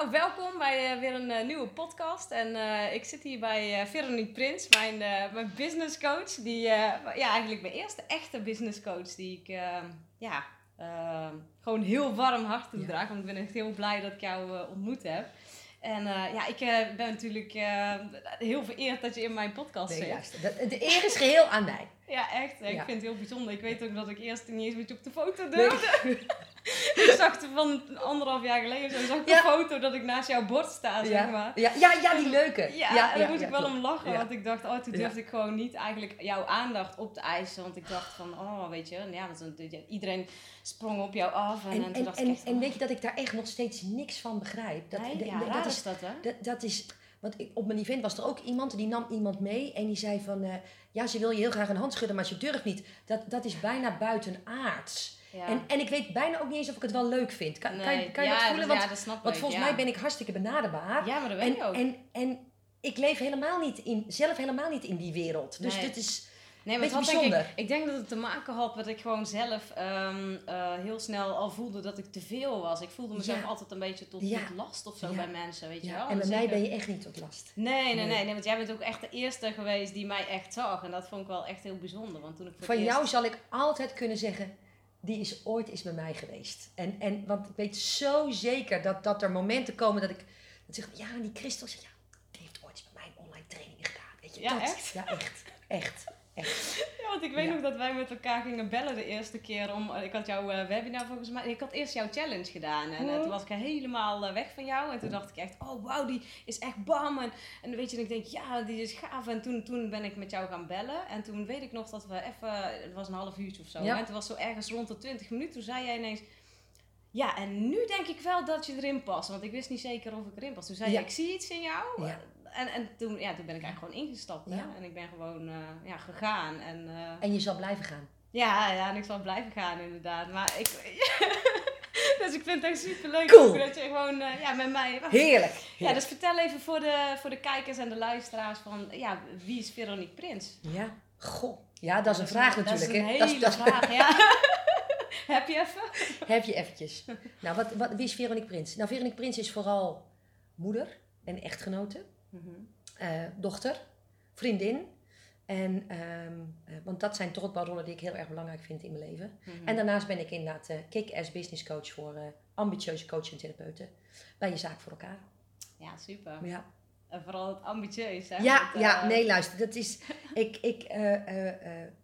Nou, welkom bij uh, weer een uh, nieuwe podcast. En uh, ik zit hier bij Veronique Prins, mijn, mijn business coach. Die, ja, eigenlijk mijn eerste echte business coach die ik ja, gewoon heel warm hart toedraag. Ja. Want ik ben echt heel blij dat ik jou ontmoet heb. En ja, ik ben natuurlijk heel vereerd dat je in mijn podcast nee, zit. Juist. De, de eer is geheel aan mij. Ja, echt. Ik vind het heel bijzonder. Ik weet ook dat ik eerst niet eens met je op de foto durfde. Nee. ik zag er van anderhalf jaar geleden zo, zag ik een foto dat ik naast jouw bord sta, zeg maar. Ja, ja, ja die leuke. Ja, daar moest ik wel om lachen, want ik dacht, oh, toen durfde ik gewoon niet eigenlijk jouw aandacht op te eisen. Want ik dacht van, oh, weet je, ja, iedereen sprong op jou af. En, en, en, en, echt, en weet je dat ik daar echt nog steeds niks van begrijp? Dat, nee, dat is dat, hè? Dat, dat is... Want ik, op mijn event was er ook iemand, die nam iemand mee en die zei van... Uh, ja, ze wil je heel graag een hand schudden, maar ze durft niet. Dat, dat is bijna buitenaards. Ja. En, en ik weet bijna ook niet eens of ik het wel leuk vind. Kan, kan, je, kan je dat voelen? Want, ja, dat snap want volgens mij ben ik hartstikke benaderbaar. Ja, maar dat ben en, je ook. En, en ik leef helemaal niet in, zelf helemaal niet in die wereld. Dus dit is Nee, maar het bijzonder. Denk ik, ik denk dat het te maken had met dat ik gewoon zelf um, uh, heel snel al voelde dat ik te veel was. Ik voelde mezelf altijd een beetje tot, tot last of zo bij mensen, weet je wel. En bij mij ben je echt niet tot last. Nee nee, nee, nee, want jij bent ook echt de eerste geweest die mij echt zag. En dat vond ik wel echt heel bijzonder. Want toen ik Van jou zal ik altijd kunnen zeggen, die is ooit is bij mij geweest. En, en, want ik weet zo zeker dat, dat er momenten komen dat ik dat zeg, ja, die Christel zegt, ja, die heeft ooit eens bij mij online training gedaan. Weet je, ja, dat, echt? Ja, echt. Echt. Ja, want ik weet nog dat wij met elkaar gingen bellen de eerste keer om. Ik had jouw uh, webinar volgens mij. Ik had eerst jouw challenge gedaan. En uh, toen was ik helemaal uh, weg van jou. En toen dacht ik echt, oh wauw, die is echt bam. En, en weet je, en ik denk, ja, die is gaaf. En toen, toen ben ik met jou gaan bellen. En toen weet ik nog dat we even. Het was een half uurtje of zo. Ja. En toen was zo ergens rond de 20 minuten. Toen zei jij ineens. Ja, en nu denk ik wel dat je erin past. Want ik wist niet zeker of ik erin pas. Toen zei je, ik zie iets in jou. Ja en, en toen, ja, toen ben ik eigenlijk gewoon ingestapt. Hè? En ik ben gewoon uh, ja, gegaan. En, uh, en je zal blijven gaan? Ja, ja, en ik zal blijven gaan inderdaad. Maar ik... dus ik vind het echt super leuk cool. dat je gewoon uh, ja, met mij... Heerlijk, heerlijk. Ja, dus vertel even voor de, voor de kijkers en de luisteraars van... Ja, wie is Veronique Prins? Ja, goh. Ja, dat is een vraag natuurlijk. Dat is een hele dat vraag, ja. Heb je even? Heb je eventjes. Nou, wat, wat, wie is Veronique Prins? Nou, Veronique Prins is vooral moeder en echtgenote. Mm -hmm. uh, dochter, vriendin. En, um, uh, want dat zijn toch rollen die ik heel erg belangrijk vind in mijn leven. Mm -hmm. En daarnaast ben ik inderdaad uh, kick-ass business coach voor ambitieuze coaches en therapeuten. Bij je zaak voor elkaar. Ja, super. Ja. En vooral het ambitieus, hè? Ja, ja nee, luister. Dat is, ik, ik,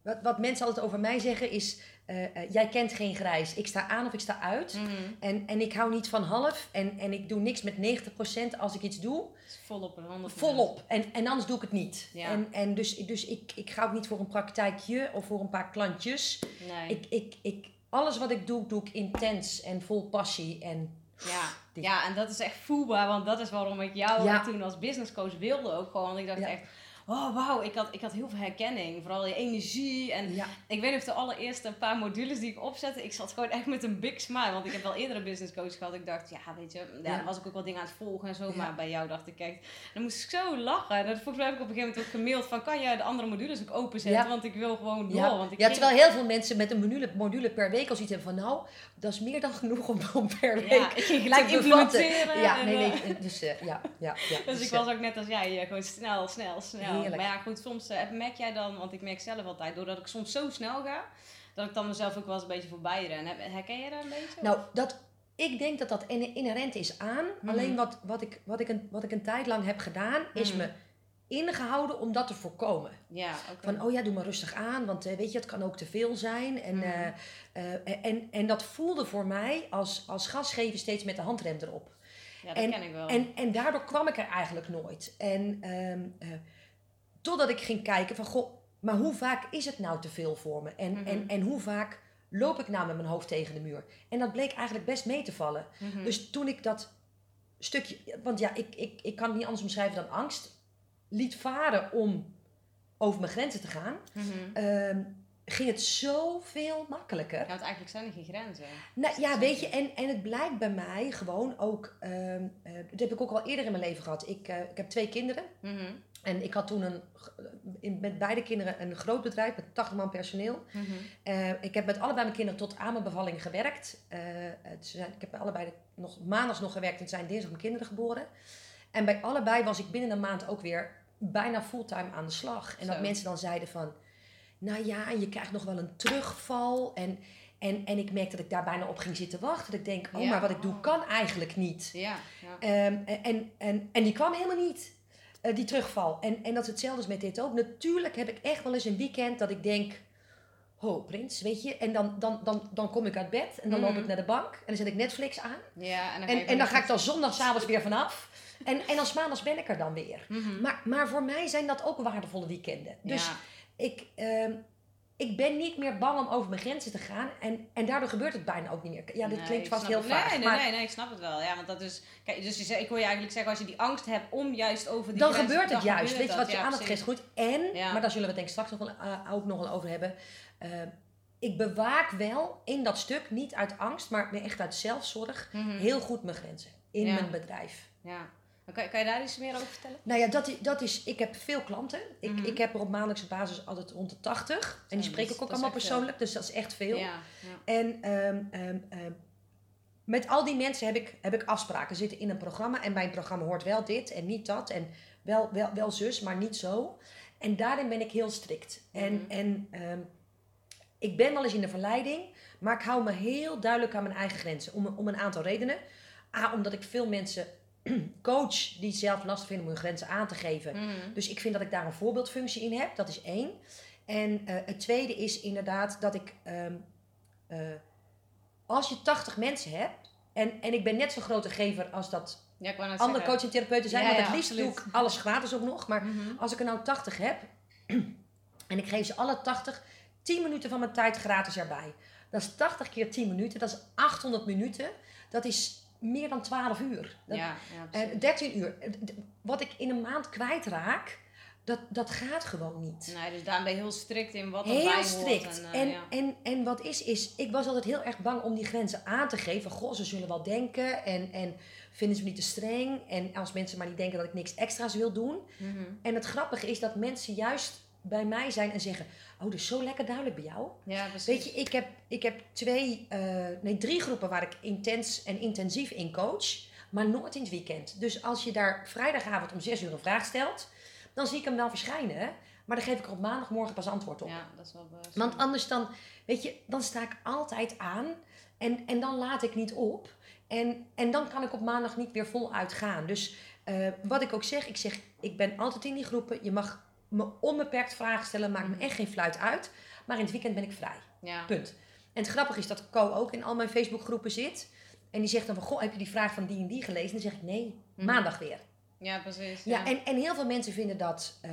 wat, wat mensen altijd over mij zeggen is... Uh, uh, jij kent geen grijs. Ik sta aan of ik sta uit. Mm -hmm. en, en ik hou niet van half. En, en ik doe niks met 90% als ik iets doe. Volop en 100%. Volop. En, en anders doe ik het niet. Ja. En, en dus, dus ik, ik ga ook niet voor een praktijkje of voor een paar klantjes. Nee. Ik, ik, ik, alles wat ik doe, doe ik intens en vol passie. En ja. ja, en dat is echt voelbaar. Want dat is waarom ik jou ja. toen als business coach wilde ook gewoon. Want ik dacht Ja. echt oh wauw, ik had, ik had heel veel herkenning. Vooral je energie. En Ja. ik weet nog de allereerste paar modules die ik opzette, ik zat gewoon echt met een big smile. Want ik heb wel eerder een business coach gehad. Ik dacht, ja, weet je, ja, Ja. was ik ook wel dingen aan het volgen en zo. Maar bij jou dacht ik echt, dan moest ik zo lachen. En volgens mij heb ik op een gegeven moment ook gemaild van, kan jij de andere modules ook openzetten? Want ik wil gewoon door. Ja. Want ik ja, terwijl heel veel mensen met een module, module per week al zoiets hebben van... Nou, dat is meer dan genoeg om, om per week ja, ik ging gelijk implementeren. Ja, en, nee, eh, nee. Dus eh, ja, ja, ja. Dus ik eh, was ook net als jij, eh, gewoon snel, snel, snel. Heerlijk. Maar ja, goed, soms eh, merk jij dan, want ik merk zelf altijd, doordat ik soms zo snel ga, dat ik dan mezelf ook wel eens een beetje voorbij ren. Heb- Herken jij dat een beetje? Nou, dat, ik denk dat dat in- inherent is aan. Mhm. Alleen wat, wat, ik, wat, ik een, wat ik een tijd lang heb gedaan, is Mhm. me ingehouden om dat te voorkomen. ja, oké. Van, oh ja, doe maar rustig aan, want eh, weet je, het kan ook te veel zijn. En, Mhm. eh, en, en dat voelde voor mij als, als gastgever steeds met de handrem erop. ja, dat en- ken ik wel. En, en daardoor kwam ik er eigenlijk nooit. En ehm, eh, totdat ik ging kijken van, goh, maar hoe vaak is het nou te veel voor me? En, Mhm. en, en hoe vaak loop ik nou met mijn hoofd tegen de muur? En dat bleek eigenlijk best mee te vallen. Mhm. Dus toen ik dat stukje, want ja, ik, ik, ik kan het niet anders omschrijven dan angst, liet varen om over mijn grenzen te gaan, Mhm. ehm, ging het zoveel makkelijker. Ja, want eigenlijk zijn er geen grenzen. Nou ja, weet je, en, en het blijkt bij mij gewoon ook, ehm, eh, dat heb ik ook al eerder in mijn leven gehad. Ik, eh, ik heb twee kinderen. En ik had toen een, in, met beide kinderen een groot bedrijf met 80 man personeel. Mhm. Eh, ik heb met allebei mijn kinderen tot aan mijn bevalling gewerkt. Eh, het zijn, ik heb allebei nog maandags nog gewerkt en zijn dinsdag mijn kinderen geboren. En bij allebei was ik binnen een maand ook weer bijna fulltime aan de slag. En dat mensen dan zeiden van, nou ja, je krijgt nog wel een terugval. En, en, en ik merk dat ik daar bijna op ging zitten wachten. Dat ik denk, oh, Ja. maar wat ik doe kan eigenlijk niet. Ja, ja. Ehm, en, en, en die kwam helemaal niet, eh, die terugval. En, en dat is hetzelfde als met dit ook. Natuurlijk heb ik echt wel eens een weekend dat ik denk... Ho, prins, weet je. En dan, dan, dan, dan kom ik uit bed en dan loop ik naar de bank. En dan zet ik Netflix aan. ja en dan, En, je en dan ga ik dan zondagavond weer vanaf. En, en als maandags ben ik er dan weer. Mhm. Maar, maar voor mij zijn dat ook waardevolle weekenden. Dus ja. ik, ehm, ik ben niet meer bang om over mijn grenzen te gaan. En, en daardoor gebeurt het bijna ook niet meer. Ja, dit Nee, klinkt vast heel het. vaag. Nee, nee, maar nee, nee, ik snap het wel. Ja, want dat is... Kijk, dus je ik hoor je eigenlijk zeggen, als je die angst hebt om juist over die dan gebeurt het dan juist. gebeurt Weet je wat dat. je Ja, aandacht geeft? Goed. En, Ja. maar daar zullen we het denk ik straks nog wel, eh, ook nog wel over hebben. eh, ik bewaak wel in dat stuk, niet uit angst, maar echt uit zelfzorg, Mhm. heel goed mijn grenzen in Ja. mijn bedrijf. Ja. Kan, kan je daar iets meer over vertellen? Nou ja, dat, dat is, ik heb veel klanten. Ik, Mhm. ik heb er op maandelijkse basis altijd rond de 80. En die spreek ik ook allemaal veel. persoonlijk, dus dat is echt veel. Ja, ja. En ehm, ehm, ehm, met al die mensen heb ik, heb ik afspraken. Zitten in een programma en bij een programma hoort wel dit en niet dat. En wel, wel, wel zus, maar niet zo. En daarin ben ik heel strikt. En, Mhm. en ehm, ik ben wel eens in de verleiding, maar ik hou me heel duidelijk aan mijn eigen grenzen. Om, om een aantal redenen. A, omdat ik veel mensen coach die zelf lastig vinden om hun grenzen aan te geven. Mhm. Dus ik vind dat ik daar een voorbeeldfunctie in heb. Dat is één. En eh, het tweede is inderdaad dat ik... ehm, eh, als je 80 mensen hebt... En, en ik ben net zo'n grote gever als dat Ja, andere zeggen. coaches en therapeuten zijn. Ja, want ja, het liefst absoluut. doe ik alles gratis ook nog. Maar Mhm. als ik er nou 80 heb... en ik geef ze alle 80 10 minuten van mijn tijd gratis erbij. Dat is 80 keer 10 minuten. Dat is 800 minuten. Dat is meer dan 12 uur. Dat, Ja, ja, precies. eh, 13 uur. Eh, Wat ik in een maand kwijtraak, dat, dat gaat gewoon niet. Nee, dus daar ben je heel strikt in wat erbij Heel hoort. strikt. En, eh, En, ja. en, en wat is, is, ik was altijd heel erg bang om die grenzen aan te geven. Goh, ze zullen wel denken en, en vinden ze me niet te streng. En als mensen maar niet denken dat ik niks extra's wil doen. Mhm. En het grappige is dat mensen juist bij mij zijn en zeggen... Oh, dat is zo lekker duidelijk bij jou. Ja, precies. Weet je, ik heb, ik heb twee, eh, nee, drie groepen waar ik intens en intensief in coach, maar nooit in het weekend. Dus als je daar vrijdagavond om zes uur een vraag stelt, dan zie ik hem wel verschijnen. Maar dan geef ik er op maandagmorgen pas antwoord op. Ja, dat is wel bewust. Want anders dan, weet je, dan sta ik altijd aan en, en dan laat ik niet op. En, en dan kan ik op maandag niet weer voluit gaan. Dus eh, wat ik ook zeg, ik zeg, ik ben altijd in die groepen. Je mag me onbeperkt vragen stellen, maakt me echt geen fluit uit. Maar in het weekend ben ik vrij. Ja. Punt. En het grappige is dat Co ook in al mijn Facebookgroepen zit. En die zegt dan van, goh, heb je die vraag van die en die gelezen? Dan zeg ik, nee, Mhm. maandag weer. ja, precies. Ja, en, en heel veel mensen vinden dat eh,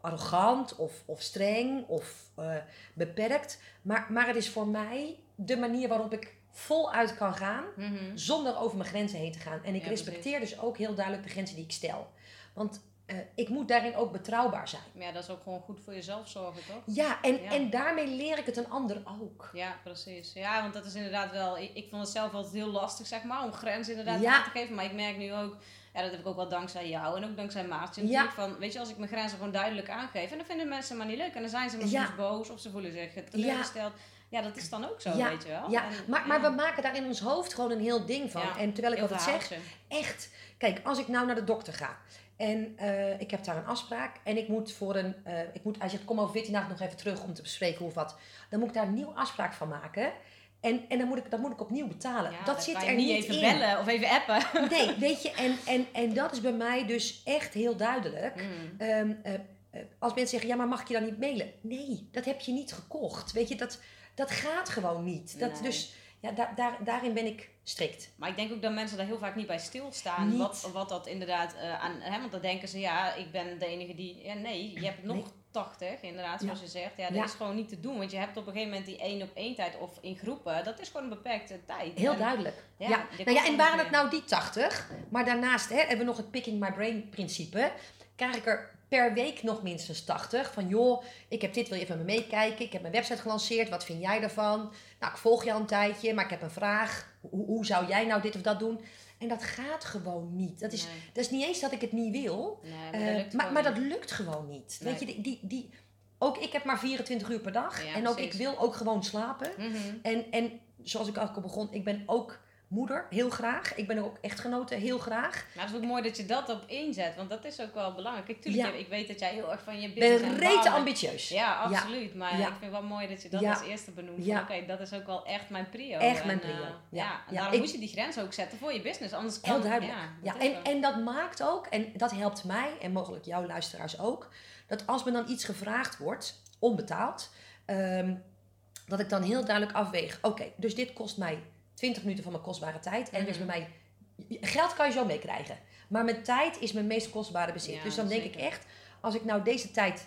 arrogant of, of streng of eh, beperkt. Maar, maar het is voor mij de manier waarop ik voluit kan gaan Mhm. zonder over mijn grenzen heen te gaan. En ik Ja, respecteer dus ook heel duidelijk de grenzen die ik stel. Want eh, ik moet daarin ook betrouwbaar zijn. Ja, dat is ook gewoon goed voor jezelf zorgen, toch? Ja, en, Ja. en daarmee leer ik het een ander ook. Ja, precies. Ja, want dat is inderdaad wel... Ik, ik vond het zelf altijd heel lastig, zeg maar, om grenzen inderdaad Ja. aan te geven. Maar ik merk nu ook... Ja, dat heb ik ook wel dankzij jou en ook dankzij Maartje Ja. Van, weet je, als ik mijn grenzen gewoon duidelijk aangeef... En dan vinden mensen maar niet leuk. En dan zijn ze maar soms boos of ze voelen zich teleurgesteld. Ja. dat is dan ook zo, weet je wel. Ja, En, maar, maar we maken daar in ons hoofd gewoon een heel ding van. Ja, En terwijl ik altijd zeg, echt. Kijk, als ik nou naar de dokter ga en eh, ik heb daar een afspraak en ik moet voor een, eh, ik moet, hij zegt kom over 14 dagen nog even terug om te bespreken hoe of wat, dan moet ik daar een nieuwe afspraak van maken. En, en dan, moet ik, dan moet ik opnieuw betalen. Ja, dat zit er niet even in. bellen of even appen. Nee, weet je, en, en, en dat is bij mij dus echt heel duidelijk. Mm. Ehm, eh, als mensen zeggen, ja, maar mag ik je dan niet mailen? Nee, dat heb je niet gekocht. Weet je, dat, dat gaat gewoon niet. Dat, Nee. Dus ja, daar, daarin ben ik strikt. Maar ik denk ook dat mensen daar heel vaak niet bij stilstaan. Niet. Wat, wat dat inderdaad eh, aan. Hè, want dan denken ze, ja, ik ben de enige die. Ja, nee, je hebt nog Nee. 80, inderdaad, zoals je zegt. Ja, dat Ja. is gewoon niet te doen. Want je hebt op een gegeven moment die één op één tijd of in groepen. Dat is gewoon een beperkte tijd. Heel En- duidelijk. ja, Ja, Nou ja, en waren het nou die 80, maar daarnaast hè, hebben we nog het picking my brain principe. Krijg ik er per week nog minstens 80. Van joh, ik heb dit, wil je even meekijken? Ik heb mijn website gelanceerd, wat vind jij daarvan? Nou, ik volg je al een tijdje, maar ik heb een vraag. Hoe, hoe zou jij nou dit of dat doen? En dat gaat gewoon niet. Dat is, Nee, dat is niet eens dat ik het niet wil, nee, maar, eh, dat lukt maar, dat niet. lukt gewoon niet. Nee. Weet je, die, die, die, ook ik heb maar 24 uur per dag. Ja, en ook precies. ik wil ook gewoon slapen. Mhm. En, en zoals ik al begon, ik ben ook moeder, heel graag. Ik ben ook echtgenote, heel graag. Maar het is ook mooi dat je dat op inzet, want dat is ook wel belangrijk. Kijk, tuurlijk, Ja. ik weet dat jij heel erg van je business ben en rete ambitieus. Ja, absoluut. Maar Ja. ik vind het wel mooi dat je dat als eerste benoemt. Oké, dat is ook wel echt mijn prio. Echt En, mijn eh, prio. ja. Ja. en Ja, daarom ik- moet je die grens ook zetten voor je business. Anders kan Heel duidelijk. Ja, en, en dat maakt ook, en dat helpt mij en mogelijk jouw luisteraars ook, dat als me dan iets gevraagd wordt, onbetaald, ehm, dat ik dan heel duidelijk afweeg. Oké, dus dit kost mij 20 minuten van mijn kostbare tijd. En is bij Mhm. mij. Geld kan je zo meekrijgen. Maar mijn tijd is mijn meest kostbare bezit. Ja, dus dan denk ik echt, als ik nou deze tijd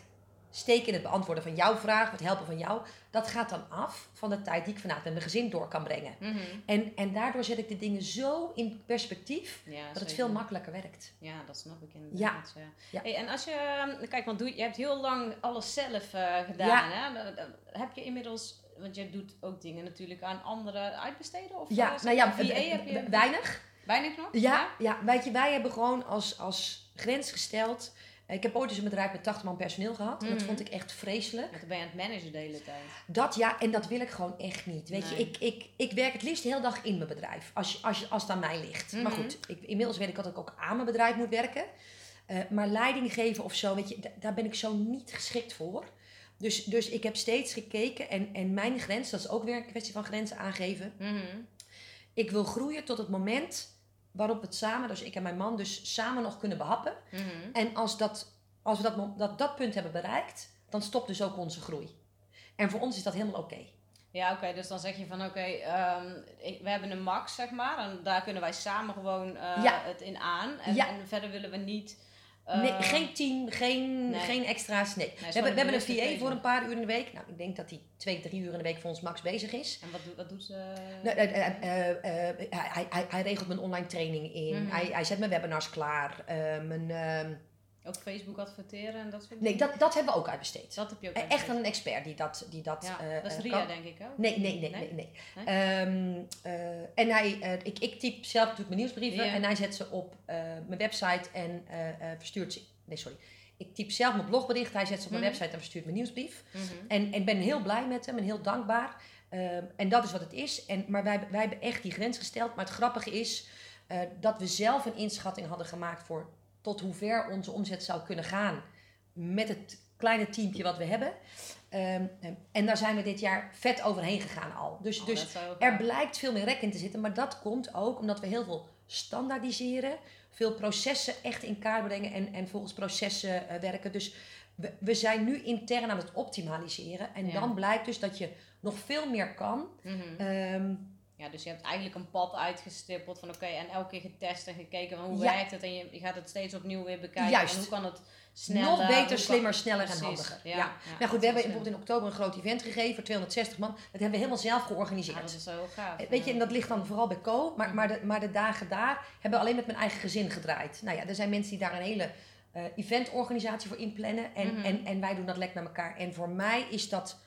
steek in het beantwoorden van jouw vraag, het helpen van jou, dat gaat dan af van de tijd die ik vanavond met mijn gezin door kan brengen. Mhm. En, en daardoor zet ik de dingen zo in perspectief Ja, dat het veel makkelijker werkt. Ja, dat snap ik inderdaad. Ja. Ja. Hey, en als je, kijk, want doe, je hebt heel lang alles zelf eh, gedaan. Hè? Heb je inmiddels, want je doet ook dingen natuurlijk aan anderen uitbesteden? Of Ja, eh, nou ja, VA heb je weinig. weinig nog? Ja, ja, weet je, wij hebben gewoon als, als grens gesteld. Ik heb ooit eens een bedrijf met 80 man personeel gehad. En dat Mhm. vond ik echt vreselijk. Want dan ben je aan het managen de hele tijd. Dat ja, en dat wil ik gewoon echt niet. Weet Nee. je, ik, ik, ik werk het liefst de hele dag in mijn bedrijf. Als, als, als het aan mij ligt. Maar Mhm. goed, ik, inmiddels weet ik dat ik ook aan mijn bedrijf moet werken. Eh, maar leiding geven of zo, weet je, da- daar ben ik zo niet geschikt voor. Dus, dus ik heb steeds gekeken. En, en mijn grens, dat is ook weer een kwestie van grenzen aangeven. Mhm. Ik wil groeien tot het moment waarop we het samen, dus ik en mijn man, dus samen nog kunnen behappen. Mhm. En als, dat, als we dat, dat, dat punt hebben bereikt, dan stopt dus ook onze groei. En voor ons is dat helemaal oké. Ja, oké, dus dan zeg je van oké, ehm, we hebben een max, zeg maar. En daar kunnen wij samen gewoon eh, Ja. het in aan. En, Ja. en verder willen we niet. Eh, nee, geen team, geen, nee. geen extra's. Nee. we hebben, we hebben een VA voor een paar uur in de week. Nou, ik denk dat hij twee, drie uur in de week voor ons max bezig is. En wat, doet- wat doet ze? Nou, eh, eh, eh, eh, hij, hij, hij, regelt mijn online training in. Mhm. Hij, hij zet mijn webinars klaar. eh, mijn, ehm, Ook Facebook adverteren en dat soort nee, dingen? dat, dat hebben we ook uitbesteed. dat heb je ook Eh, Echt uitgelegd. een expert die dat, die dat, Ja, eh, dat is eh, Ria, kan. denk ik ook. Nee, nee, nee, nee. nee, Ehm, eh, en hij, ik, ik typ zelf natuurlijk mijn nieuwsbrieven Ja. en hij zet ze op mijn website en verstuurt ze. Nee, sorry. Ik typ zelf mijn blogbericht, hij zet ze op mijn Mhm. website en verstuurt mijn nieuwsbrief. Mhm. En, en ben heel blij met hem en heel dankbaar. Ehm, en dat is wat het is. En, maar wij, wij hebben echt die grens gesteld. Maar het grappige is dat we zelf een inschatting hadden gemaakt voor tot hoe ver onze omzet zou kunnen gaan met het kleine teampje wat we hebben. Ehm, en daar zijn we dit jaar vet overheen gegaan al. Dus, Oh, dus er blijkt veel meer rek in te zitten, maar dat komt ook omdat we heel veel standaardiseren, veel processen echt in kaart brengen en, en volgens processen eh, werken. Dus we, we zijn nu intern aan het optimaliseren en Ja. dan blijkt dus dat je nog veel meer kan. Mhm. Ehm, Ja, dus je hebt eigenlijk een pad uitgestippeld van oké, en elke keer getest en gekeken van hoe Ja. werkt het en je, je gaat het steeds opnieuw weer bekijken. Juist. En hoe kan het sneller? nog beter, kan- slimmer, sneller Precies, en handiger. Ja, Ja. ja, Nou goed, we hebben bijvoorbeeld in oktober een groot event gegeven voor 260 man. Dat hebben we helemaal zelf georganiseerd. Ja, dat is heel gaaf. Eh, Weet je, en dat ligt dan vooral bij Co. Maar, Mhm. maar, de, maar de dagen daar hebben we alleen met mijn eigen gezin gedraaid. Nou ja, er zijn mensen die daar een hele eh, eventorganisatie voor inplannen. En, Mhm. en, en wij doen dat lekker met elkaar. En voor mij is dat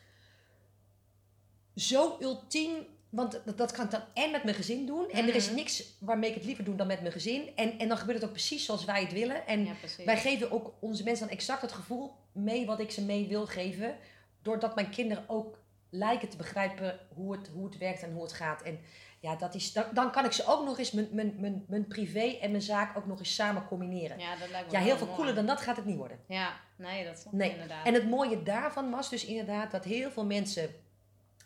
zo ultiem. Want dat, dat kan ik dan en met mijn gezin doen. En er is Mhm. niks waarmee ik het liever doe dan met mijn gezin. En, en dan gebeurt het ook precies zoals wij het willen. En Ja, wij geven ook onze mensen dan exact het gevoel mee wat ik ze mee wil geven. Doordat mijn kinderen ook lijken te begrijpen hoe het, hoe het werkt en hoe het gaat. En ja, dat is, dan, dan kan ik ze ook nog eens mijn, mijn, mijn, mijn privé en mijn zaak ook nog eens samen combineren. Ja, Ja, dat lijkt me heel wel veel mooi. cooler dan dat gaat het niet worden. Ja, nee, dat ik Nee. inderdaad. En het mooie daarvan was dus inderdaad dat heel veel mensen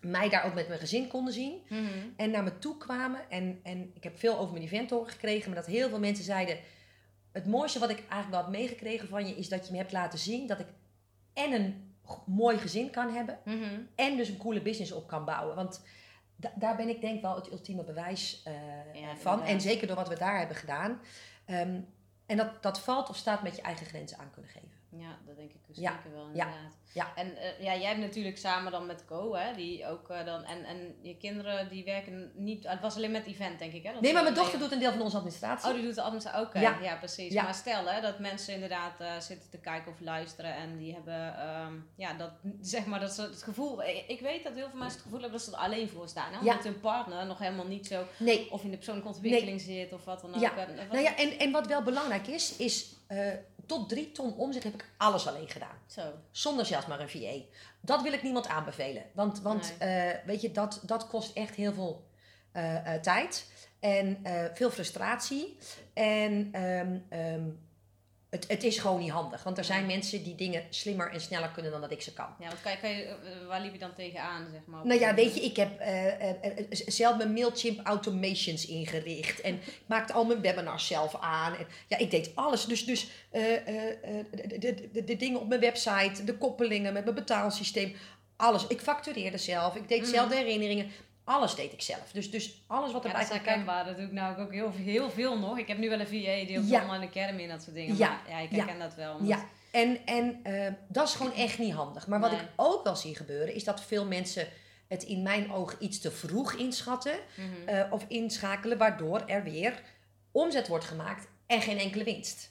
mij daar ook met mijn gezin konden zien. Mhm. En naar me toe kwamen. En, en ik heb veel over mijn event horen gekregen. Maar dat heel veel mensen zeiden... Het mooiste wat ik eigenlijk wel heb meegekregen van je... is dat je me hebt laten zien dat ik en een mooi gezin kan hebben... Mhm. en dus een coole business op kan bouwen. Want da- daar ben ik denk wel het ultieme bewijs eh, Ja, van. inderdaad. En zeker door wat we daar hebben gedaan. Ehm, en dat, dat valt of staat met je eigen grenzen aan kunnen geven. Ja, dat denk ik dus Ja, zeker wel ja, inderdaad. ja. En eh, ja, jij hebt natuurlijk samen dan met Co, hè, die ook eh, dan, en, en je kinderen die werken niet, het was alleen met event denk ik hè? dat Nee, maar mijn dochter doet een deel van onze administratie. Oh, die doet de administratie, oké, Ja. ja. precies. Ja. Maar stel hè, dat mensen inderdaad eh, zitten te kijken of luisteren en die hebben, ehm, ja, dat, zeg maar, dat ze het gevoel, ik, weet dat heel veel mensen het gevoel hebben dat ze er alleen voor staan, hè, omdat hun partner nog helemaal niet zo, Nee, of in de persoonlijke ontwikkeling zit of wat dan ook. Ja. En, wat- nou ja, en, en wat wel belangrijk is, is tot drie ton omzet heb ik alles alleen gedaan. Zo, Zonder zelfs maar een VA. Dat wil ik niemand aanbevelen. Want, want eh, weet je, dat, dat kost echt heel veel eh, eh, tijd. En veel frustratie. En ehm, ehm, het, het is gewoon niet handig. Want er zijn mensen die dingen slimmer en sneller kunnen dan dat ik ze kan. Ja, wat kan je, kan je, eh, waar liep je dan tegenaan, zeg maar? Nou ja, weet je, ik heb eh, eh, zelf mijn MailChimp automations ingericht. En ik maakte al mijn webinars zelf aan. En, ja, ik deed alles. Dus, dus de, de, de, de dingen op mijn website, de koppelingen met mijn betaalsysteem. Alles. Ik factureerde zelf. Ik deed Mhm. zelf de herinneringen. Alles deed ik zelf. Dus, dus alles wat Ja, erbij dat is kwam. Dat doe ik nou ook heel, heel veel nog. Ik heb nu wel een VA die ook Ja. online academy en dat soort dingen. Ja. Maar ja, ik Ja. herken dat wel. omdat- Ja, en, en eh, dat is gewoon echt niet handig. Maar wat Nee. ik ook wel zie gebeuren, is dat veel mensen het in mijn ogen iets te vroeg inschatten Mhm. eh, of inschakelen, waardoor er weer omzet wordt gemaakt en geen enkele winst.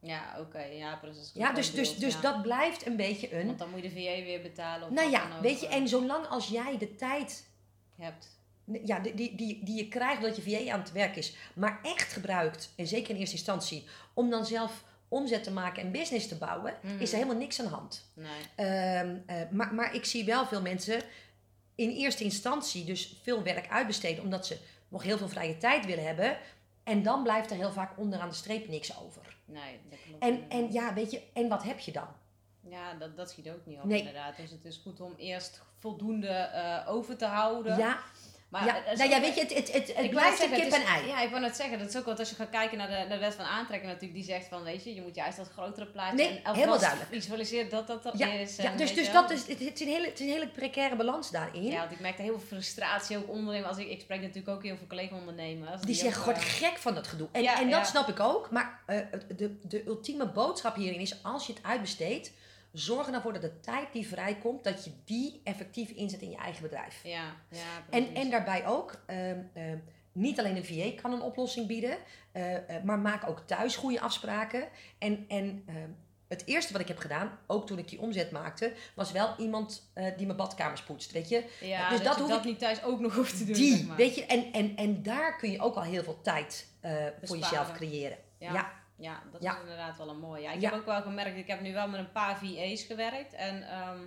Ja, oké. Ja, precies. Ja, dus, dus, dus ja. dat blijft een beetje een. Want dan moet je de VA weer betalen. Of Nou ja, weet je, eh, en zolang als jij de tijd hebt. ja, die, die, die, die je krijgt dat je VA aan het werk is, maar echt gebruikt, en zeker in eerste instantie, om dan zelf omzet te maken en business te bouwen, Mhm. is er helemaal niks aan de hand. Nee. Ehm, eh, maar, maar ik zie wel veel mensen in eerste instantie dus veel werk uitbesteden omdat ze nog heel veel vrije tijd willen hebben. En dan blijft er heel vaak onderaan de streep niks over. Nee, dat klopt. En, en ja, weet je, en wat heb je dan? Ja, dat, dat schiet ook niet op Nee. inderdaad. Dus het is goed om eerst voldoende eh, over te houden. Ja, maar ja. nou ook- ja, weet je, het, het, het, het blijft net een kip zeggen, en ei. Ja, ik wou net zeggen, dat is ook wat als je gaat kijken naar de, naar de wet van aantrekking natuurlijk, die zegt van, weet je, je moet juist dat grotere plaatje Nee, en helemaal duidelijk. visualiseren dat dat Ja, is. ja dus, dus dat is, het, is een hele, het is een hele precaire balans daarin. Ja, want ik merkte heel veel frustratie ook onderling. Als ik, ik spreek natuurlijk ook heel veel collega-ondernemers. Die zeggen, ook, god, eh, gek van dat gedoe. En, Ja, en dat ja. snap ik ook. Maar eh, de, de ultieme boodschap hierin is, als je het uitbesteedt, zorg ervoor dat de tijd die vrijkomt, dat je die effectief inzet in je eigen bedrijf. Ja, ja, En, precies. en daarbij ook, ehm, ehm, niet alleen een VA kan een oplossing bieden, eh, eh, maar maak ook thuis goede afspraken. En, en ehm, het eerste wat ik heb gedaan, ook toen ik die omzet maakte, was wel iemand eh, die mijn badkamers poetst, weet je. ja, dus dat, hoef dat ik- niet thuis ook nog hoeft te doen. Die, zeg maar. weet je, en, en, en daar kun je ook al heel veel tijd voor Besparen. jezelf creëren. Ja. ja. Ja, dat Ja. is inderdaad wel een mooie. Ja, ik Ja. heb ook wel gemerkt, ik heb nu wel met een paar VA's gewerkt. En ehm,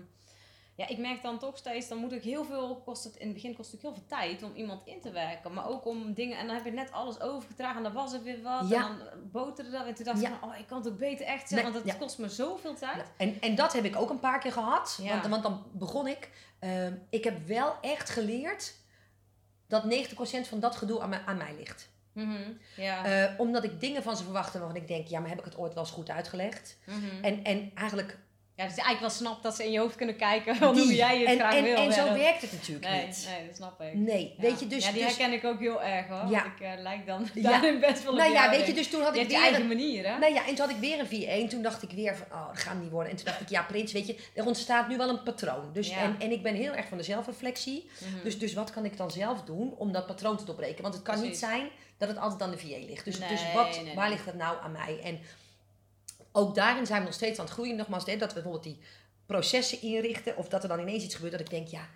ja, ik merk dan toch steeds, dan moet ik heel veel, kost het, in het begin kost het heel veel tijd om iemand in te werken. Maar ook om dingen, en dan heb ik net alles overgedragen en dan was er weer wat. Ja. En dan boterde dat. En toen dacht ik van, oh, ik kan het ook beter echt zeggen, Nee, want het kost me zoveel tijd. En, en dat heb ik ook een paar keer gehad. Want, want dan begon ik. ehm, ik heb wel echt geleerd dat 90% van dat gedoe aan, mij- aan mij ligt. Mhm. Eh, omdat ik dingen van ze verwachtte waarvan ik denk, ja, maar heb ik het ooit wel eens goed uitgelegd? Mhm. En, en eigenlijk ja, dus eigenlijk wel snapt dat ze in je hoofd kunnen kijken van hoe die. jij het en, graag en, wil. En Ja, zo dat- werkt het natuurlijk Nee, niet. nee, dat snap ik. Nee, Ja. weet je, dus... ja, die dus herken ik ook heel erg hoor. Ja. Want ik eh, lijk dan Ja. daarin best wel nou ja, weet je, dus toen had Je ik hebt je weer... eigen manier, hè? Nou ja, en toen had ik weer een V1. Toen dacht ik weer van, oh, dat gaat niet worden. En toen dacht ik, ja, Prins, weet je, er ontstaat nu wel een patroon. Dus, en, en ik ben heel erg van de zelfreflectie. Mhm. Dus, dus wat kan ik dan zelf doen om dat patroon te doorbreken? Want het kan niet zijn dat het altijd aan de VA ligt. Dus, Nee, dus wat, nee, waar ligt het nou aan mij? En ook daarin zijn we nog steeds aan het groeien. Nogmaals, dat we bijvoorbeeld die processen inrichten. Of dat er dan ineens iets gebeurt dat ik denk, ja,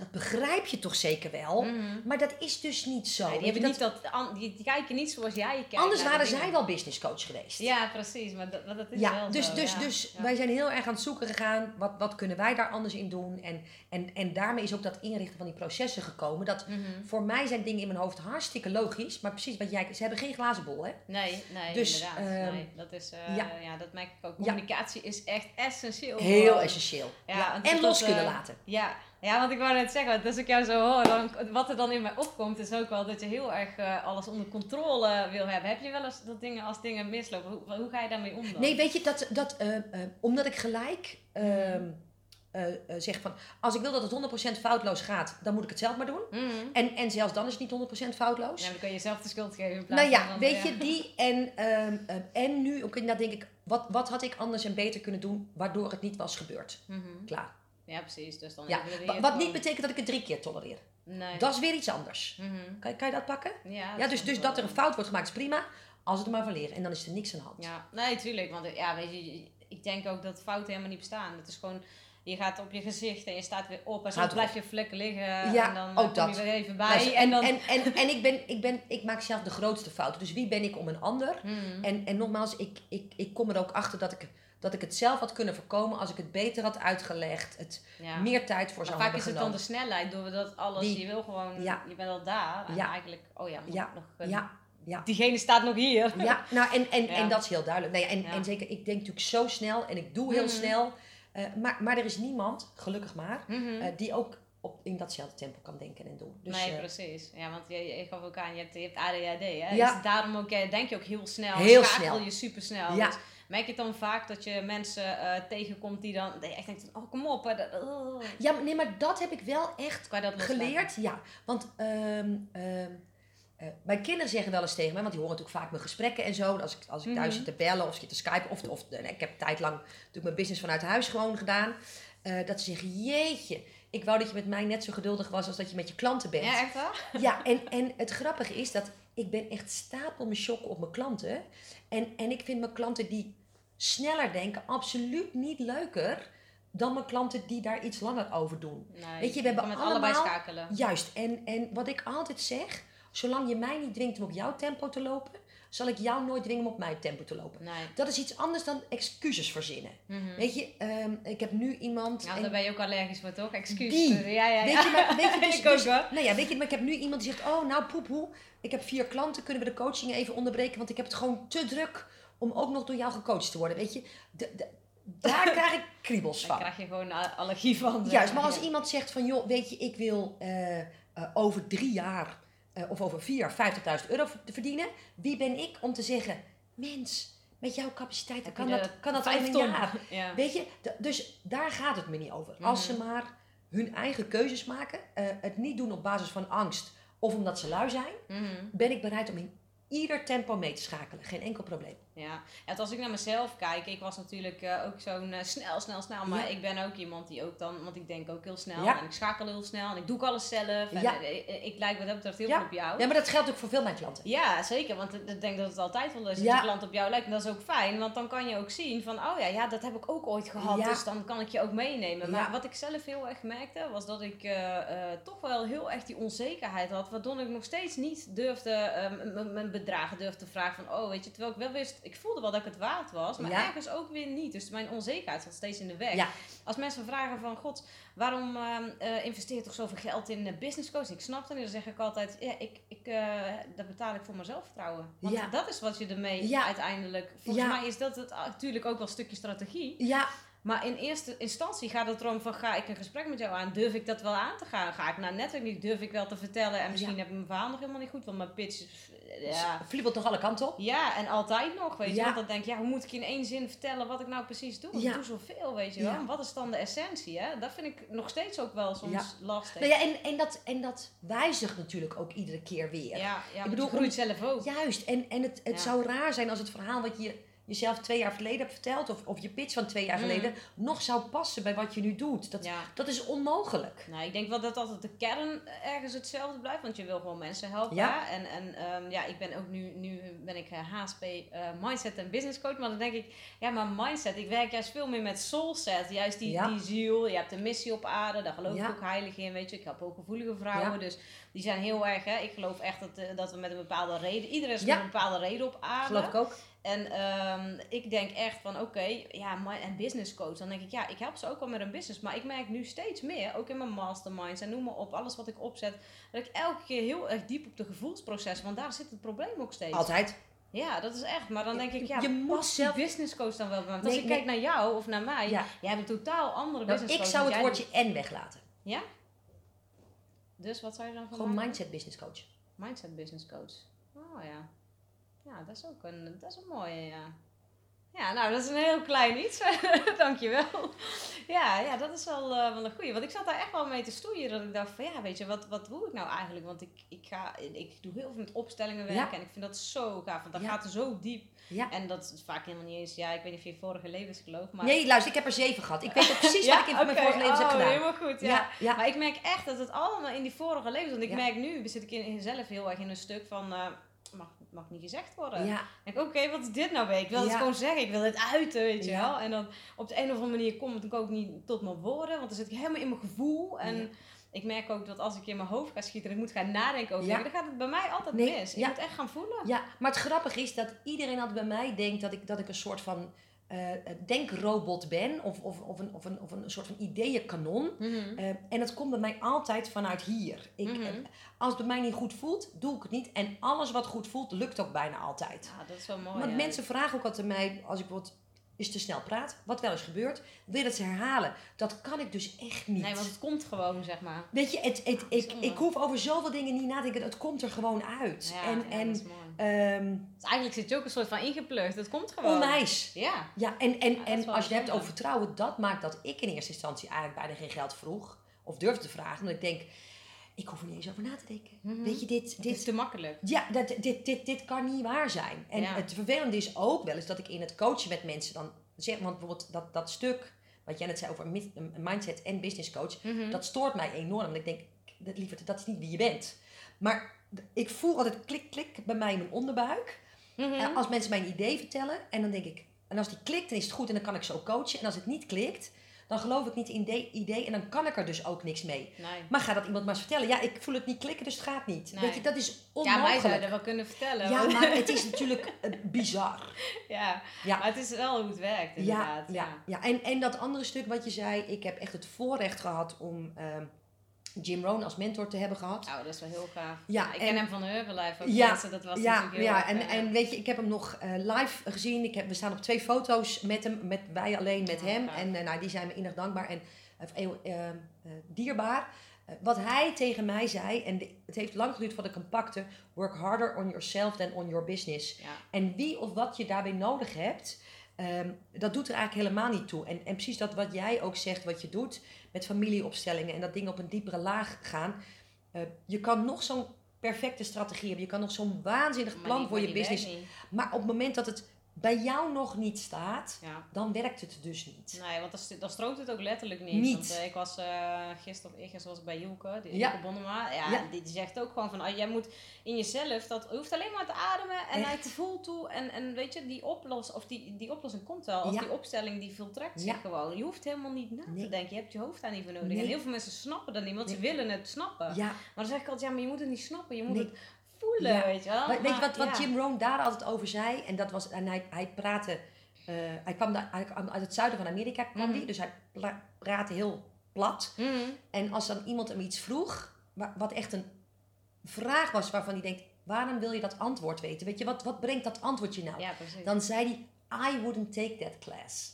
dat begrijp je toch zeker wel? Mhm. Maar dat is dus niet zo. Nee, die, hebben dat- niet dat, die, kijken niet zoals jij kijkt. anders waren dingen. zij wel business coach geweest. Ja, precies. Maar dat, dat is Ja, wel dus, zo. dus, ja. dus Ja. wij zijn heel erg aan het zoeken gegaan. Wat, wat kunnen wij daar anders in doen? En, en, en daarmee is ook dat inrichten van die processen gekomen. Dat Mhm. voor mij zijn dingen in mijn hoofd hartstikke logisch. Maar precies wat jij... Ze hebben geen glazen bol, hè? Nee, nee, Dus, inderdaad. ehm, nee, dat, is, eh, ja. dat merk ik ook. Communicatie is echt essentieel. Heel essentieel. Ja, En los eh, kunnen laten. Ja. Ja, want ik wou net zeggen, want als ik jou zo hoor, dan, wat er dan in mij opkomt, is ook wel dat je heel erg eh, alles onder controle wil hebben. Heb je wel eens dat dingen als dingen mislopen? Hoe, hoe ga je daarmee om dan? Nee, weet je, dat, dat, eh, eh, omdat ik gelijk ehm, eh, eh, zeg van... Als ik wil dat het 100% foutloos gaat, dan moet ik het zelf maar doen. Mhm. En, en zelfs dan is het niet 100% foutloos. Ja, dan kun je jezelf de schuld geven in plaats Nou ja, van... weet je, die en, ehm, en nu ook inderdaad denk ik, wat, wat had ik anders en beter kunnen doen waardoor het niet was gebeurd? Mhm. Klaar. Ja, precies. Dus dan Ja. Wat niet betekent dat ik het drie keer tolereer. Nee. Dat is weer iets anders. Mhm. Kan, kan je dat pakken? Ja, Ja, dus, dus dat er een fout wordt gemaakt is prima, als het er maar van leren. En dan is er niks aan de hand. Ja, nee, tuurlijk. Want ja, weet je, ik denk ook dat fouten helemaal niet bestaan. Het is gewoon, je gaat op je gezicht en je staat weer op en Houd blijf je vlekken liggen. Ja, en dan ook kom je dat. weer even bij. En, dan... en, en, en ik, ben, ik, ben, ik maak zelf de grootste fouten. Dus wie ben ik om een ander? Mhm. En, en nogmaals, ik, ik, ik kom er ook achter dat ik dat ik het zelf had kunnen voorkomen als ik het beter had uitgelegd. Het Ja. meer tijd voor Maar zou vaak hebben is het dan de snelheid, doordat alles, Die- je wil gewoon, Ja. je bent al daar. En Ja. eigenlijk, oh ja, moet Ja. nog, eh, Ja, ja. diegene staat nog hier. Ja, nou en, en, en dat is heel duidelijk. Nee, en, Ja. en zeker, ik denk natuurlijk zo snel en ik doe heel Mhm. snel. Eh, maar, maar er is niemand, gelukkig maar, Mhm. eh, die ook op, in datzelfde tempo kan denken en doen. Dus, nee, precies. Ja, want je, je gaf ook aan, je hebt, je hebt ADHD, hè? Ja. Dus daarom ook, denk je ook heel snel. Heel schakel snel. je super snel. Ja. Dus merk je dan vaak dat je mensen eh, tegenkomt die dan, echt denkt oh kom op. hè, oh. ja, maar- nee, maar dat heb ik wel echt geleerd. Ja, want ehm, ehm, eh, mijn kinderen zeggen wel eens tegen mij, want die horen natuurlijk vaak mijn gesprekken en zo. Als ik, als ik thuis Mhm. zit te bellen of zit te skypen, of, of eh, ik heb tijdlang natuurlijk mijn business vanuit huis gewoon gedaan. dat ze zeggen, jeetje, ik wou dat je met mij net zo geduldig was als dat je met je klanten bent. Ja, echt waar? Ja, en, en het grappige is dat ik ben echt stapel me shock op mijn klanten. En, en ik vind mijn klanten die sneller denken absoluut niet leuker dan mijn klanten die daar iets langer over doen. Nee, Weet je, we hebben met allemaal- allebei schakelen. Juist, en, en wat ik altijd zeg, zolang je mij niet dwingt om op jouw tempo te lopen, zal ik jou nooit dwingen om op mijn tempo te lopen. Nee. Dat is iets anders dan excuses verzinnen. Mhm. Weet je, ehm, ik heb nu iemand... Nou, en- daar ben je ook allergisch voor, toch? Excuus. Die. Ja, ja, ja. Weet je, maar, weet je, dus, ik ook dus- hoor. nou ja, weet je, maar ik heb nu iemand die zegt, oh nou poepoe, ik heb vier klanten, kunnen we de coaching even onderbreken, want ik heb het gewoon te druk om ook nog door jou gecoacht te worden, weet je. De, de- daar krijg ik kriebels van. krijg je gewoon allergie van. Juist, maar als Ja. iemand zegt van, joh, weet je, ik wil eh, eh, over drie jaar eh, of over vier jaar 50.000 euro ver- verdienen, wie ben ik om te zeggen, mens, met jouw capaciteiten Heb kan dat, kan dat in een jaar. Ja. Weet je, dus daar gaat het me niet over. Als Mhm. ze maar hun eigen keuzes maken, eh, het niet doen op basis van angst of omdat ze lui zijn, Mhm. ben ik bereid om in ieder tempo mee te schakelen. Geen enkel probleem. Ja, en als ik naar mezelf kijk, ik was natuurlijk eh, ook zo'n eh, snel, snel, snel. Maar Ja. ik ben ook iemand die ook dan, want ik denk ook heel snel. Ja. En ik schakel heel snel en ik doe ook alles zelf. En Ja. eh, eh, ik lijk wat dat betreft heel veel op jou. Ja, maar dat geldt ook voor veel mijn klanten. Ja, zeker. Want ik ik denk dat het altijd wel is dat je klant op jou lijkt. En dat is ook fijn, want dan kan je ook zien van... Oh ja, ja dat heb ik ook ooit gehad, Ja. dus dan kan ik je ook meenemen. Maar wat ik zelf heel erg merkte, was dat ik toch wel heel erg die onzekerheid had. Waardoor ik nog steeds niet durfde, mijn bedragen durfde vragen van... Oh, weet je, terwijl ik wel wist, ik voelde wel dat ik het waard was. Maar Ja. ergens ook weer niet. Dus mijn onzekerheid zat steeds in de weg. Ja. Als mensen vragen van, god, waarom ehm, eh, investeer je toch zoveel geld in business coaching? Ik snap het niet. Dan zeg ik altijd, ja, ik, ik, eh, dat betaal ik voor mijn zelfvertrouwen. Want Ja. dat is wat je ermee Ja. uiteindelijk... Volgens mij is dat het, ah, natuurlijk ook wel een stukje strategie. Ja, Maar in eerste instantie gaat het erom van, ga ik een gesprek met jou aan? Durf ik dat wel aan te gaan? Ga ik naar netwerk niet? Durf ik wel te vertellen? En misschien Ja. heb ik mijn verhaal nog helemaal niet goed, want mijn pitch... is- Ja, vliebelt nog alle kanten op. ja, en altijd nog, weet je. Ja. Want dan denk je, ja, hoe moet ik in één zin vertellen wat ik nou precies doe? Ik doe zoveel, weet je wel. En Wat is dan de essentie, hè? Dat vind ik nog steeds ook wel soms Ja. lastig. Nou ja, en, en, dat, en dat wijzigt natuurlijk ook iedere keer weer. ja, ja, Ik bedoel, je groeit zelf ook. Juist, en, en het, het zou raar zijn als het verhaal wat je jezelf twee jaar geleden hebt verteld, of, of je pitch van twee jaar Mhm. geleden, nog zou passen bij wat je nu doet. Dat, Ja. dat is onmogelijk. Nou, ik denk wel dat altijd de kern ergens hetzelfde blijft, want je wil gewoon mensen helpen. Ja. En, en ehm, ja, ik ben ook nu, nu ben ik eh, HSP eh, Mindset en Business Coach, maar dan denk ik, ja, maar mindset, ik werk juist veel meer met soulset, juist die, Ja. die ziel. Je hebt een missie op aarde, daar geloof ik ook heilig in, weet je. Ik heb ook gevoelige vrouwen, dus die zijn heel erg, hè. Ik geloof echt dat, eh, dat we met een bepaalde reden, iedereen is met een bepaalde reden op aarde. Geloof ik ook. En ehm, ik denk echt van oké, ja, en business coach. Dan denk ik, ja, ik help ze ook wel met een business. Maar ik merk nu steeds meer, ook in mijn masterminds en noem maar op, alles wat ik opzet, dat ik elke keer heel erg diep op de gevoelsproces, want daar zit het probleem ook steeds. Altijd. Ja, dat is echt. Maar dan denk ik, ja, Je moet zelf- die business coach dan wel bij? Want Nee, Als ik nee. kijk naar jou of naar mij, Ja. jij hebt een totaal andere Nou, business ik coach. zou dan het woordje en weglaten. Ja? Dus wat zou je dan van Gewoon maken? mindset business coach. Mindset business coach. Oh ja. Ja, dat is ook een, dat is een mooie, ja. Ja, nou, dat is een heel klein iets. Dankjewel. Ja, ja, dat is wel, eh, wel een goeie. Want ik zat daar echt wel mee te stoeien. Dat ik dacht van, ja, weet je, wat, wat doe ik nou eigenlijk? Want ik, ik, ga, ik doe heel veel met opstellingen werken. Ja. En ik vind dat zo gaaf. Want dat Ja. gaat er zo diep. Ja. En dat is vaak helemaal niet eens, ja, ik weet niet of je vorige levens gelooft. Maar... Nee, luister, ik heb er zeven gehad. Ik weet ook precies wat ik in mijn vorige levens heb Oh, gedaan. helemaal goed, ja. Maar ik merk echt dat het allemaal in die vorige levens... Want ik merk nu, zit ik in, in zelf heel erg in een stuk van... eh, mag, niet gezegd worden. Ja, Ik denk, oké, wat is dit nou weer? Ik wil het gewoon zeggen. Ik wil het uiten, weet je wel. En dan op de een of andere manier komt het ook niet tot mijn woorden. Want dan zit ik helemaal in mijn gevoel. En ik merk ook dat als ik in mijn hoofd ga schieten... en ik moet gaan nadenken over Ja. dingen... dan gaat het bij mij altijd Nee, mis. Ik moet echt gaan voelen. ja, maar het grappige is dat iedereen altijd bij mij denkt dat ik, dat ik een soort van eh, denkrobot ben of, of, of, een, of, een, of een soort van ideeënkanon. Eh, en dat komt bij mij altijd vanuit hier. Ik, Mhm. eh, als het bij mij niet goed voelt, doe ik het niet. En alles wat goed voelt, lukt ook bijna altijd. Ja, dat is wel mooi. Want ja. mensen vragen ook altijd mij, als ik bijvoorbeeld eens te snel praat, wat wel eens gebeurt, wil dat ze herhalen. Dat kan ik dus echt niet. Nee, want het komt gewoon, zeg maar. Weet je, het, het, ik, Zonde. ik hoef over zoveel dingen niet na te denken. Het komt er gewoon uit. Ja, en ja, en dat is mooi. ehm Dus eigenlijk zit je ook een soort van ingeplucht. Het komt gewoon. onwijs. Ja. Ja, en, en, is en als je het hebt over vertrouwen, dat maakt dat ik in eerste instantie eigenlijk bijna geen geld vroeg. Of durfde te vragen. Omdat ik denk, ik hoef er niet eens over na te denken. Mhm. Weet je, dit, Het dit, is te makkelijk. ja, dat, dit, dit, dit kan niet waar zijn. En Ja. het vervelende is ook wel eens dat ik in het coachen met mensen dan zeg, want bijvoorbeeld dat, dat stuk wat jij net zei over mindset en business coach, Mhm. dat stoort mij enorm. Want ik denk, dat, lieverd, dat is niet wie je bent. Maar ik voel altijd klik, klik bij mij in mijn onderbuik. En als mensen mij een idee vertellen en dan denk ik, en als die klikt, dan is het goed en dan kan ik zo coachen. En als het niet klikt, dan geloof ik niet in die idee en dan kan ik er dus ook niks mee. Nee. Maar ga dat iemand maar eens vertellen. Ja, ik voel het niet klikken, dus het gaat niet. Nee. Weet je, dat is Ja, onmogelijk. wij zouden dat wel kunnen vertellen. Ja, maar het is natuurlijk eh, bizar. ja. Ja. maar het is wel hoe het werkt, Ja, inderdaad. ja, ja. En, en dat andere stuk wat je zei, ik heb echt het voorrecht gehad om ehm, Jim Rohn als mentor te hebben gehad. Nou, dat is wel heel gaaf. Ja, ik en- ken hem van Herbalife ook. Ja, mensen, dat was ja, natuurlijk heel ja en, eh, en weet je, ik heb hem nog eh, live gezien. Ik heb, we staan op twee foto's met hem, met wij alleen met Oh, hem. gaaf. En eh, nou, die zijn me innig dankbaar en eh, dierbaar. Wat hij tegen mij zei, en de- het heeft lang geduurd voordat ik hem pakte: work harder on yourself than on your business. Ja. En wie of wat je daarbij nodig hebt, ehm, dat doet er eigenlijk helemaal niet toe. En, en precies dat wat jij ook zegt, wat je doet met familieopstellingen en dat dingen op een diepere laag gaan. eh, je kan nog zo'n perfecte strategie hebben, je kan nog zo'n waanzinnig plan voor je business. Maar op het moment dat het bij jou nog niet staat, Ja. dan werkt het dus niet. Nee, want dan, dan stroomt het ook letterlijk niet. Niet. Want, eh, ik was uh, gisteren of eergisteren was ik bij Joeke, die Ja. Bonnema. Ja, Ja. Die, zegt ook gewoon van, ah, jij moet in jezelf, dat, je hoeft alleen maar te ademen en naar het gevoel toe. En, en weet je, die, oplos, of die, die oplossing komt wel. Of die opstelling die voltrekt zich gewoon. Je hoeft helemaal niet na Nee. te denken. Je hebt je hoofd daar niet voor nodig. Nee. En heel veel mensen snappen dat niet, want ze willen het snappen. Ja, Maar dan zeg ik altijd, ja, maar je moet het niet snappen. Je moet het voelen, Ja. weet je wel. Maar weet je wat, wat. Jim Rohn daar altijd over zei? En dat was, en hij, hij praatte, eh, hij kwam daar, hij kwam uit het zuiden van Amerika, kwam Mhm. die, dus hij praatte heel plat. Mhm. En als dan iemand hem iets vroeg, wa- wat echt een vraag was waarvan hij denkt, waarom wil je dat antwoord weten? Weet je, wat, wat brengt dat antwoord je nou? Ja. Dan zei hij, I wouldn't take that class.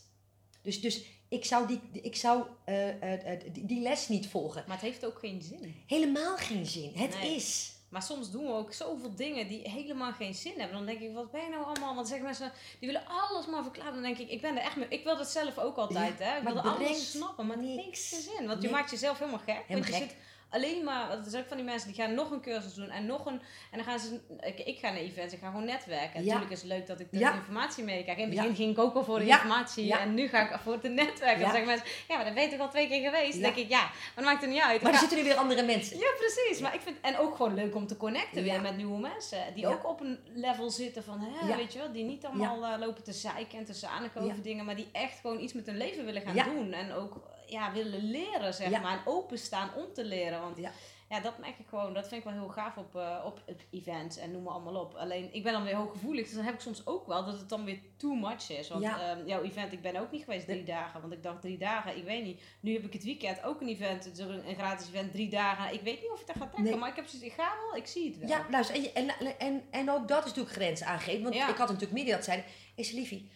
Dus, dus ik zou, die, ik zou eh, eh, die, die les niet volgen. Maar het heeft ook geen zin. Helemaal geen zin. Het Nee. is. Maar soms doen we ook zoveel dingen die helemaal geen zin hebben. Dan denk ik, wat ben je nou allemaal? Want zeggen mensen, die willen alles maar verklaren. Dan denk ik, ik ben er echt mee. Ik wil dat zelf ook altijd, hè. Ik wil alles snappen, maar het heeft niks. geen zin. Want je maakt jezelf helemaal gek. Helemaal want je gek. zit alleen maar, want er zijn ook van die mensen die gaan nog een cursus doen en nog een. En dan gaan ze, ik, ik ga naar events, ik ga gewoon netwerken. En Ja. natuurlijk is het leuk dat ik de Ja. informatie meekrijg. In het Ja. begin ging ik ook al voor de informatie en nu ga ik voor het netwerken. Dan zeggen mensen, ja, maar dat ben je toch al twee keer geweest? Dan denk ik, ja, maar dat maakt er niet uit. Ik Maar ga- zitten nu weer andere mensen. ja, precies. Maar ik vind en ook gewoon leuk om te connecten weer met nieuwe mensen. Die ook op een level zitten van, hè, weet je wel, die niet allemaal eh, lopen te zeiken en te zaniken over dingen, maar die echt gewoon iets met hun leven willen gaan doen. En ook ja, willen leren, zeg Ja. maar. En openstaan om te leren. Want Ja. ja. dat merk ik gewoon, dat vind ik wel heel gaaf op, eh, op events en noem maar allemaal op. Alleen, ik ben dan weer hooggevoelig, dus dan heb ik soms ook wel dat het dan weer too much is. Want Ja. ehm, jouw event, ik ben ook niet geweest drie dagen, want ik dacht drie dagen, ik weet niet. Nu heb ik het weekend ook een event, is een, een gratis event, drie dagen. Ik weet niet of ik dat ga trekken, Nee. maar ik heb zoiets, ik ga wel, ik zie het wel. Ja, luister, en, en, en, en ook dat is natuurlijk grens aangeven. Want ik had natuurlijk midden dat zeiden, is liefie,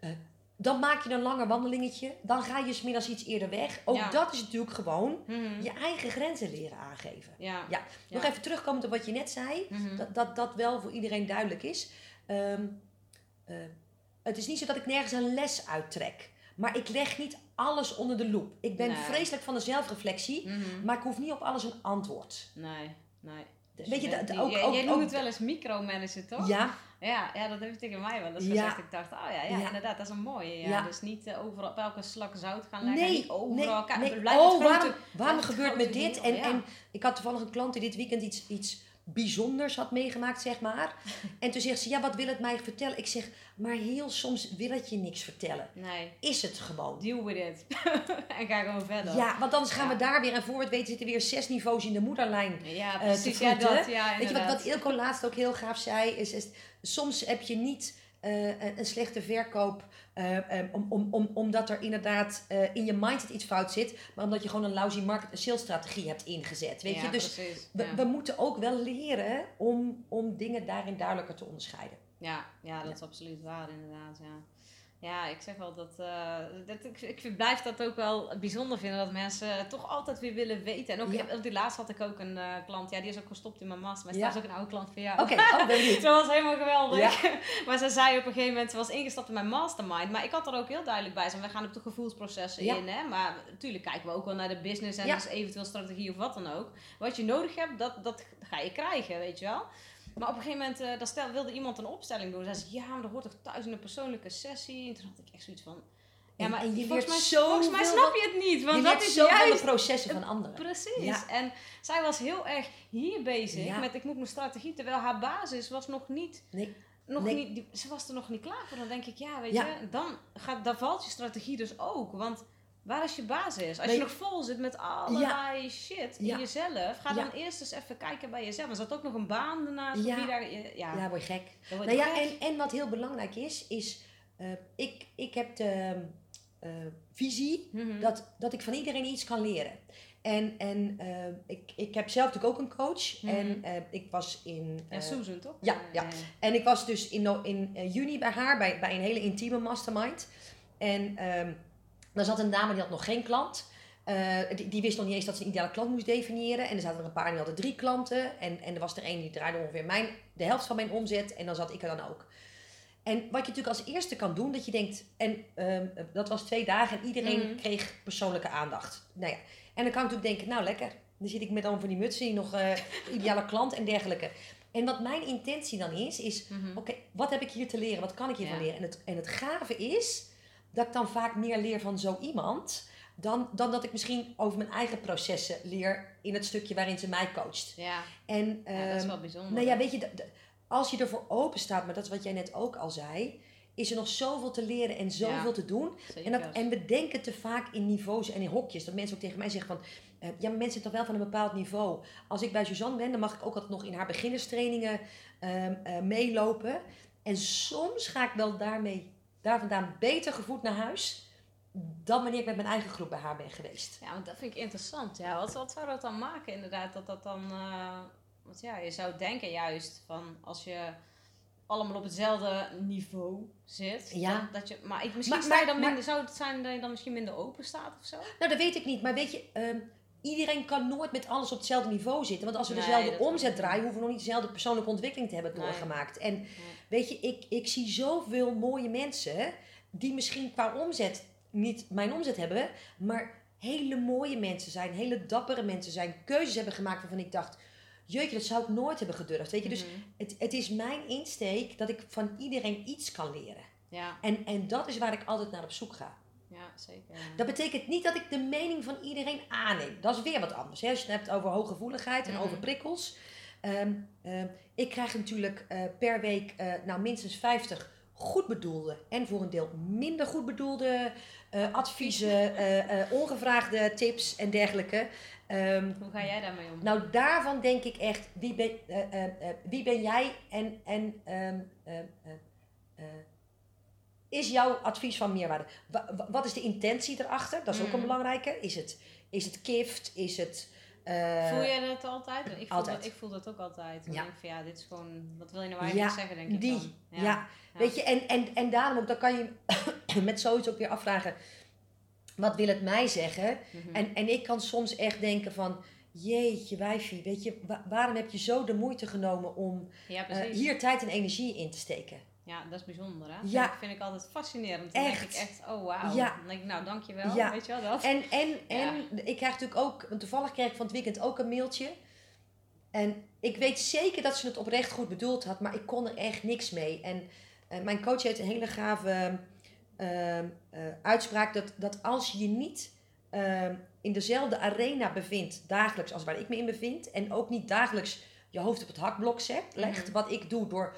eh, dan maak je een langer wandelingetje, dan ga je smiddags iets eerder weg. Ook Ja. dat is natuurlijk gewoon Mhm. je eigen grenzen leren aangeven. Ja. Ja, nog Ja. even terugkomend op wat je net zei, Mhm. dat, dat dat wel voor iedereen duidelijk is. Ehm, eh, het is niet zo dat ik nergens een les uittrek. Maar ik leg niet alles onder de loep. Ik ben Nee. vreselijk van de zelfreflectie, Mhm. maar ik hoef niet op alles een antwoord. Nee, nee. Dus Weet je, dat- ook- ook- jij noemt ook- het wel eens micromanagen, toch? Ja, Ja, ja, dat heb je tegen mij wel eens Ja. gezegd. Ik dacht, oh ja, ja, Ja. inderdaad, dat is een mooie. Ja. Ja. Dus niet eh, overal op elke slak zout gaan leggen. Nee, niet overal. nee, Oh, grote- waarom, waarom gebeurt me dit? En, en ik had toevallig een klant die dit weekend iets, iets bijzonders had meegemaakt, zeg maar. En toen zegt ze, ja, wat wil het mij vertellen? Ik zeg, maar heel soms wil het je niks vertellen. Nee, Is het gewoon. deal with it. en ga gewoon verder. Ja, want anders gaan Ja. we daar weer, en voor het weten zitten weer zes niveaus in de moederlijn. Ja, te precies. ja, dat. Ja, Weet je wat, wat Ilko laatst ook heel gaaf zei? Is, is soms heb je niet een slechte verkoop, om, om, om, omdat er inderdaad in je mindset iets fout zit, maar omdat je gewoon een lousy market en sales strategie hebt ingezet. Weet je? Dus we, we, moeten ook wel leren om, om dingen daarin duidelijker te onderscheiden. Ja, ja dat is absoluut waar inderdaad. Ja. Ja, ik zeg wel dat, uh, dat ik, ik blijf dat ook wel bijzonder vinden dat mensen toch altijd weer willen weten. En ook, ja. die laatst had ik ook een uh, klant, ja, die is ook gestopt in mijn master, maar ja. is ook een oude klant van jou. Oké, okay. oh, dat was helemaal geweldig. maar ze zei op een gegeven moment, ze was ingestapt in mijn mastermind, maar ik had er ook heel duidelijk bij zijn, we gaan op de gevoelsprocessen in, hè. Maar natuurlijk kijken we ook wel naar de business en dus eventueel strategie of wat dan ook. Wat je nodig hebt, dat, dat ga je krijgen, weet je wel. Maar op een gegeven moment, uh, dan stel, wilde iemand een opstelling doen. Zei ze, ja, maar er hoort toch thuis in een persoonlijke sessie. En toen had ik echt zoiets van... Ja, maar en je volgens, mij, zo volgens mij snap je het niet. Want je dat is zo juist, van de processen van anderen. Precies. En zij was heel erg hier bezig met ik moet mijn strategie. Terwijl haar basis was nog niet... Nee. Nog niet, ze was er nog niet klaar voor. Dan denk ik, ja, weet je, dan, gaat, dan valt je strategie dus ook. Want Waar is je basis? Als je nog vol zit met allerlei shit in jezelf, ga dan eerst eens even kijken bij jezelf. Er zat ook nog een baan daarnaast. Ja, daar, ja. ja word je gek. nou ja, en, en wat heel belangrijk is, is uh, ik, ik heb de uh, visie mm-hmm. dat, dat ik van iedereen iets kan leren. En, en uh, ik, ik heb zelf natuurlijk ook een coach. Mm-hmm. En ik was in... ja, Susan toch? Ja, ja. En ik was dus in, in juni bij haar, bij, bij een hele intieme mastermind. En... Um, er zat een dame die had nog geen klant. Uh, die, die, wist nog niet eens dat ze een ideale klant moest definiëren. En er zaten er een paar die hadden drie klanten. En, en er was er één die draaide ongeveer mijn, de helft van mijn omzet. En dan zat ik er dan ook. En wat je natuurlijk als eerste kan doen, dat je denkt... En uh, dat was twee dagen en iedereen mhm. kreeg persoonlijke aandacht. Nou ja, en dan kan ik natuurlijk denken, nou lekker. Dan zit ik met allemaal van die mutsen, nog uh, ideale klant en dergelijke. En wat mijn intentie dan is, is... Mhm. Oké, wat heb ik hier te leren? Wat kan ik hiervan leren? En het, en het gave is dat ik dan vaak meer leer van zo iemand. Dan, dan dat ik misschien over mijn eigen processen leer in het stukje waarin ze mij coacht. Ja, en, ja dat is ehm, wel bijzonder. Nou ja, weet je, als je ervoor open staat, maar dat is wat jij net ook al zei, is er nog zoveel te leren en zoveel te doen. En, dat, en we denken te vaak in niveaus en in hokjes. Dat mensen ook tegen mij zeggen van, uh, ja, mensen zitten toch wel van een bepaald niveau. Als ik bij Suzanne ben, dan mag ik ook altijd nog in haar beginnerstrainingen uh, meelopen. En soms ga ik wel daarmee daar vandaan beter gevoed naar huis dan wanneer ik met mijn eigen groep bij haar ben geweest. Ja, want dat vind ik interessant. Ja, wat, wat zou dat dan maken inderdaad? Dat dat dan... Uh, want ja, je zou denken juist van als je allemaal op hetzelfde niveau zit. Ja. Dat, je, maar ik, misschien maar, dan minder, zou het zijn dat je dan misschien minder open staat of zo? Nou, dat weet ik niet. Maar weet je, ehm, iedereen kan nooit met alles op hetzelfde niveau zitten. Want als we dezelfde omzet draaien, hoeven we nog niet dezelfde persoonlijke ontwikkeling te hebben doorgemaakt. En weet je, ik, ik zie zoveel mooie mensen die misschien qua omzet niet mijn omzet hebben, maar hele mooie mensen zijn, hele dappere mensen zijn, keuzes hebben gemaakt waarvan ik dacht, jeetje, dat zou ik nooit hebben gedurfd. Weet je, dus mhm. het, het is mijn insteek dat ik van iedereen iets kan leren. Ja. En, en dat is waar ik altijd naar op zoek ga. Ja, zeker. Dat betekent niet dat ik de mening van iedereen aanneem. Dat is weer wat anders. Hè? Als je het hebt over hooggevoeligheid en mm. over prikkels. Ehm, ehm, ik krijg natuurlijk uh, per week uh, nou, minstens 50 goed bedoelde en voor een deel minder goed bedoelde uh, adviezen, ongevraagde tips en dergelijke. Um, Hoe ga jij daarmee om? Nou, daarvan denk ik echt, wie ben, wie ben jij en, en is jouw advies van meerwaarde? Wat is de intentie erachter? Dat is ook een mm. belangrijke. Is het, is het kift? Is het... Uh, voel je dat altijd? Ik voel, altijd. Dat, ik voel dat ook altijd. ja. denk van ja, dit is gewoon, wat wil je nou eigenlijk zeggen, denk ik die. Dan. Ja. ja. weet je, en, en, en daarom ook, dan kan je met zoiets ook weer afvragen, wat wil het mij zeggen? Mhm. en, en ik kan soms echt denken van, jeetje wijfie, weet je, waarom heb je zo de moeite genomen om uh, hier tijd en energie in te steken? Ja, dat is bijzonder hè? Ja. Dat vind ik altijd fascinerend. Dan echt. denk ik echt, oh wauw. Ja. Dan denk ik, nou dankjewel, ja. weet je wel dat. En, en, en ik krijg natuurlijk ook, toevallig kreeg ik van het weekend ook een mailtje. En ik weet zeker dat ze het oprecht goed bedoeld had, maar ik kon er echt niks mee. En uh, mijn coach heeft een hele gave uh, uh, uitspraak dat, dat als je je niet ehm, in dezelfde arena bevindt, dagelijks als waar ik me in bevind, en ook niet dagelijks je hoofd op het hakblok zet, legt, mhm. wat ik doe door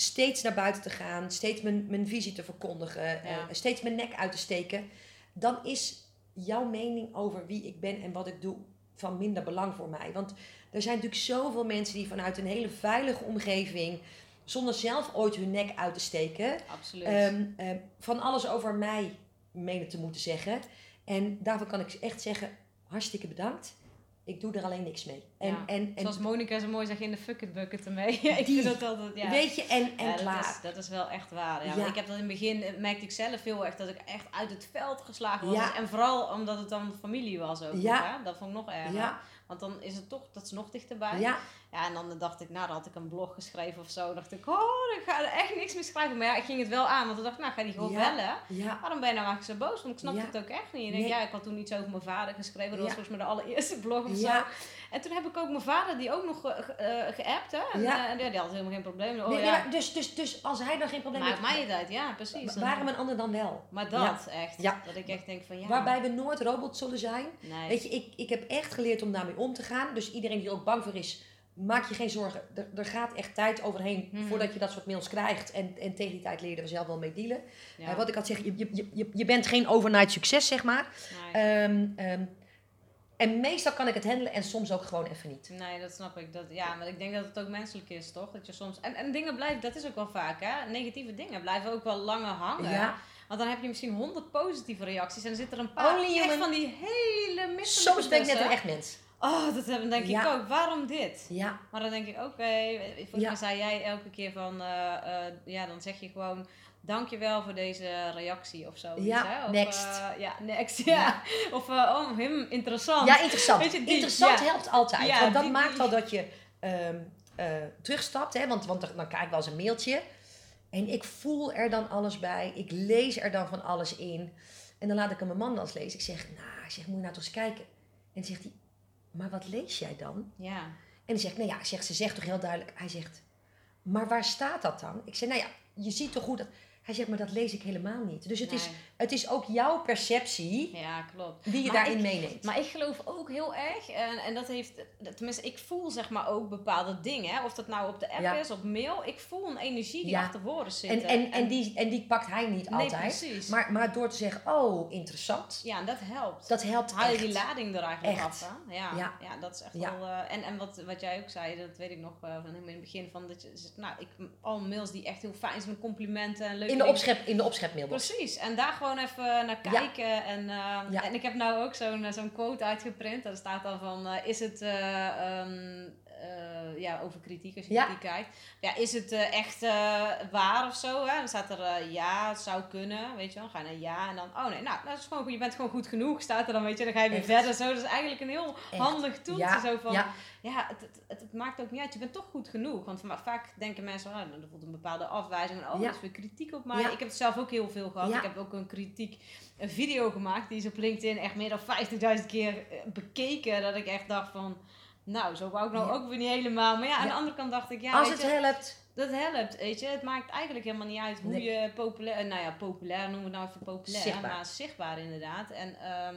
steeds naar buiten te gaan, steeds mijn, mijn visie te verkondigen, uh, steeds mijn nek uit te steken, dan is jouw mening over wie ik ben en wat ik doe van minder belang voor mij. Want er zijn natuurlijk zoveel mensen die vanuit een hele veilige omgeving zonder zelf ooit hun nek uit te steken, ehm, ehm, van alles over mij menen te moeten zeggen. En daarvoor kan ik echt zeggen, hartstikke bedankt. Ik doe er alleen niks mee. En, Ja. en, en Zoals Monica zo mooi zegt in de fuck it bucket ermee. ik Die. vind dat altijd, ja. weet je, en, en Ja, dat, klaar. is, dat is wel echt waar. Ja. Ik heb dat in het begin, eh, merkte ik zelf heel erg, dat ik echt uit het veld geslagen was. En vooral omdat het dan familie was ook. Ja. Dat vond ik nog erger. Want dan is het toch, dat is nog dichterbij. ja, Ja, en dan dacht ik, nou, dan had ik een blog geschreven of zo. dacht ik, oh, ik ga er echt niks meer schrijven. Maar ja, ik ging het wel aan, want ik dacht, nou, ga die gewoon Ja. bellen. ja, Waarom ben je nou eigenlijk zo boos? Want ik snapte Ja. het ook echt niet. Denk, Nee. ja, ik had toen iets over mijn vader geschreven. Dat was volgens mij de allereerste blog of zo. En toen heb ik ook mijn vader, die ook nog ge- ge- eh, geappt, hè. En, Ja. eh, die, had helemaal geen probleem. Oh, Nee, ja. maar dus, dus, dus als hij dan geen probleem heeft, mij het uit, ja, precies. Dan- waarom een ander dan wel? Maar dat, echt. Dat ik echt denk van, ja. Waarbij we nooit robots zullen zijn. Nee. Weet je, ik, ik heb echt geleerd om daarmee om te gaan. Dus iedereen die er ook bang voor is, maak je geen zorgen. Er, er gaat echt tijd overheen Mhm. voordat je dat soort mails krijgt. En, en tegen die tijd je er zelf wel mee dealen. ja. Eh, wat ik had zeggen, je, je, je, je bent geen overnight succes, zeg maar. nee. Ehm, ehm, en meestal kan ik het handelen en soms ook gewoon even niet. Nee, dat snap ik. Dat, ja, maar ik denk dat het ook menselijk is, toch? Dat je soms... En, en dingen blijven, dat is ook wel vaak, hè? Negatieve dingen blijven ook wel langer hangen. Ja, Want dan heb je misschien honderd positieve reacties en dan zitten er een paar Only echt human- van die hele misselijke soms ben ik net een echt mens. Oh, dat heb- denk ik Ja. ook. Waarom dit? Ja, Maar dan denk ik, oké, volgens Ja. mij zei jij elke keer van, eh, eh, ja, dan zeg je gewoon, dankjewel voor deze reactie of zo. Ja, hè? Of, next. eh, ja, next, ja. Of, eh, oh, hem, interessant. ja interessant. Weet je, die- interessant ja. helpt altijd. Ja, want dat die- maakt al dat je ehm, eh, terugstapt. Hè? Want, want dan krijg ik wel eens een mailtje. En ik voel er dan alles bij. Ik lees er dan van alles in. En dan laat ik aan mijn man eens lezen. Ik zeg, nou, ik zeg, moet je nou toch eens kijken. En dan zegt hij, maar wat lees jij dan? Ja, En dan zeg ik, nou ja, zegt, ze zegt toch heel duidelijk. Hij zegt, maar waar staat dat dan? Ik zeg, nou ja, je ziet toch goed dat... Hij zegt, maar dat lees ik helemaal niet. Dus het, is, het is ook jouw perceptie ja, klopt. die je Maar daarin ik- meeneemt. Maar ik geloof ook heel erg, en, en dat heeft, tenminste, ik voel zeg maar ook bepaalde dingen. Hè? Of dat nou op de app Ja. is, op mail. Ik voel een energie die Ja. achter woorden En, zitten. en, en, die, en die pakt hij niet nee, altijd. precies. Maar, maar door te zeggen, oh, interessant. ja, en dat helpt. Dat helpt Haal je die lading er eigenlijk Echt. af. Hè? Ja, ja. Ja. dat is echt wel... eh, en en wat, wat jij ook zei, dat weet ik nog eh, van in het begin. Van dat je, nou, ik, al mails die echt heel fijn zijn, met complimenten en leuke de, opschep, in de opschepmailbox. Precies, en daar gewoon even naar Ja. kijken. En, eh, Ja. en ik heb nou ook zo'n eh, zo'n quote uitgeprint. Daar staat dan van, eh, is het, eh, ehm, eh, ja, over kritiek als je Ja. kritiek kijkt. Ja, is het eh, echt eh, waar of zo? Hè? Dan staat er eh, ja, het zou kunnen, weet je wel. Dan ga je naar ja en dan, oh nee, nou, dat is gewoon goed. Je bent gewoon goed genoeg, staat er dan, weet je. Dan ga je weer Echt. verder zo. Dat is eigenlijk een heel Echt. handig toeltje. Ja, Zo van, ja. ja, het, het, het, het maakt ook niet uit. Je bent toch goed genoeg. Want va- vaak denken mensen, oh, nou, er voelt een bepaalde afwijzing. Oh, Ja. er is weer kritiek op mij. Ik heb het zelf ook heel veel gehad. Ik heb ook een kritiek, een video gemaakt. Die is op LinkedIn echt meer dan 50.000 keer eh, bekeken. Dat ik echt dacht van, nou, zo wou ik nou Ja. ook weer niet helemaal. Maar ja, aan Ja. de andere kant dacht ik, ja, Als het je, helpt. dat helpt, weet je. Het maakt eigenlijk helemaal niet uit hoe Nee. je populair, eh, nou ja, populair noemen we het nou even populair. Zichtbaar. Maar zichtbaar inderdaad. En ehm,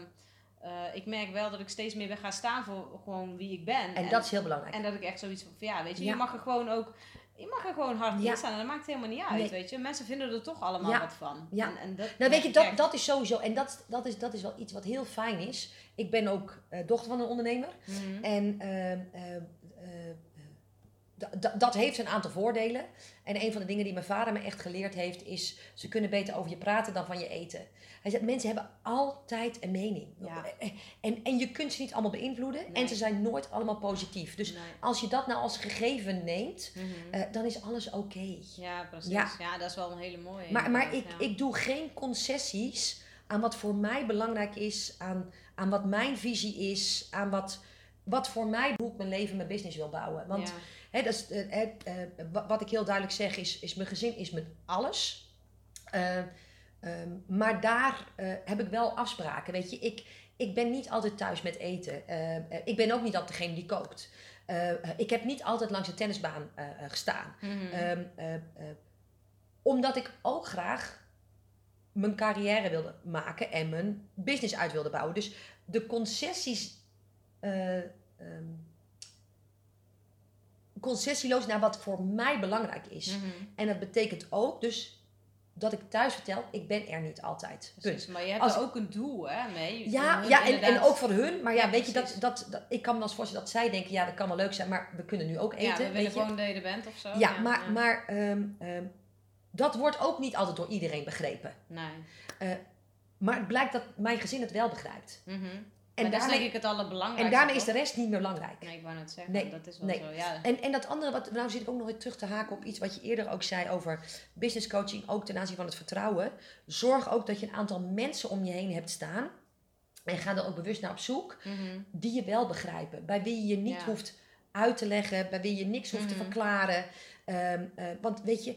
eh, ik merk wel dat ik steeds meer weer ga staan voor gewoon wie ik ben. En dat is heel belangrijk. En dat ik echt zoiets van, van, ja, weet je, Ja. je mag er gewoon ook, je mag er gewoon hard in staan. En dat maakt helemaal niet uit, Nee. weet je. Mensen vinden er toch allemaal wat van. Ja. En, en dat Nou, weet je, dat, echt. dat is sowieso, en dat, dat, is, dat is wel iets wat heel fijn is. Ik ben ook eh, dochter van een ondernemer. Mhm. En ehm, ehm, eh, dat heeft een aantal voordelen. En een van de dingen die mijn vader me echt geleerd heeft, is ze kunnen beter over je praten dan van je eten. Hij zegt, mensen hebben altijd een mening. Ja. En, en je kunt ze niet allemaal beïnvloeden. Nee. En ze zijn nooit allemaal positief. Dus Nee. als je dat nou als gegeven neemt, Mhm. eh, dan is alles oké. ja, precies. ja. Ja. dat is wel een hele mooie. Maar, maar ik, ja. ik doe geen concessies aan wat voor mij belangrijk is, aan, aan wat mijn visie is, aan wat, wat voor mij hoe ik mijn leven, mijn business wil bouwen. Want Dat is, eh, eh, wa- wat ik heel duidelijk zeg is, is mijn gezin is mijn alles. Eh, ehm, maar daar eh, heb ik wel afspraken. Weet je, ik, ik ben niet altijd thuis met eten. Eh, eh, ik ben ook niet altijd degene die kookt. Eh, eh, ik heb niet altijd langs de tennisbaan eh, eh, gestaan. Mhm. Ehm, eh, eh, omdat ik ook graag mijn carrière wilde maken en mijn business uit wilde bouwen. Dus de concessies. eh, ehm, concessieloos naar wat voor mij belangrijk is. Mhm. En dat betekent ook dus dat ik thuis vertel, ik ben er niet altijd. Precies, Punt. maar je hebt Als- er ook een doel hè, mee. Ja, hun ja en, ook voor hun. Maar ja, Ja, weet je, dat, dat, dat, ik kan me als voorstellen dat zij denken, ja, dat kan wel leuk zijn, maar we kunnen nu ook eten. Ja, we willen gewoon dat je er bent of zo. ja, maar, maar ehm, ehm, dat wordt ook niet altijd door iedereen begrepen. Nee. Maar het blijkt dat mijn gezin het wel begrijpt. Mhm. En maar dat is denk daarmee, ik het allerbelangrijkste. en daarmee is de rest niet meer belangrijk. Nee, ik wou net zeggen, Nee, dat is wel nee. zo. Ja. En, en dat andere, wat, nou zit ik ook nog weer terug te haken op iets wat je eerder ook zei over business coaching, ook ten aanzien van het vertrouwen. Zorg ook dat je een aantal mensen om je heen hebt staan. En ga er ook bewust naar op zoek, Mhm. die je wel begrijpen. Bij wie je niet Ja. hoeft uit te leggen, bij wie je niks hoeft te Mhm. verklaren. Ehm, eh, want weet je,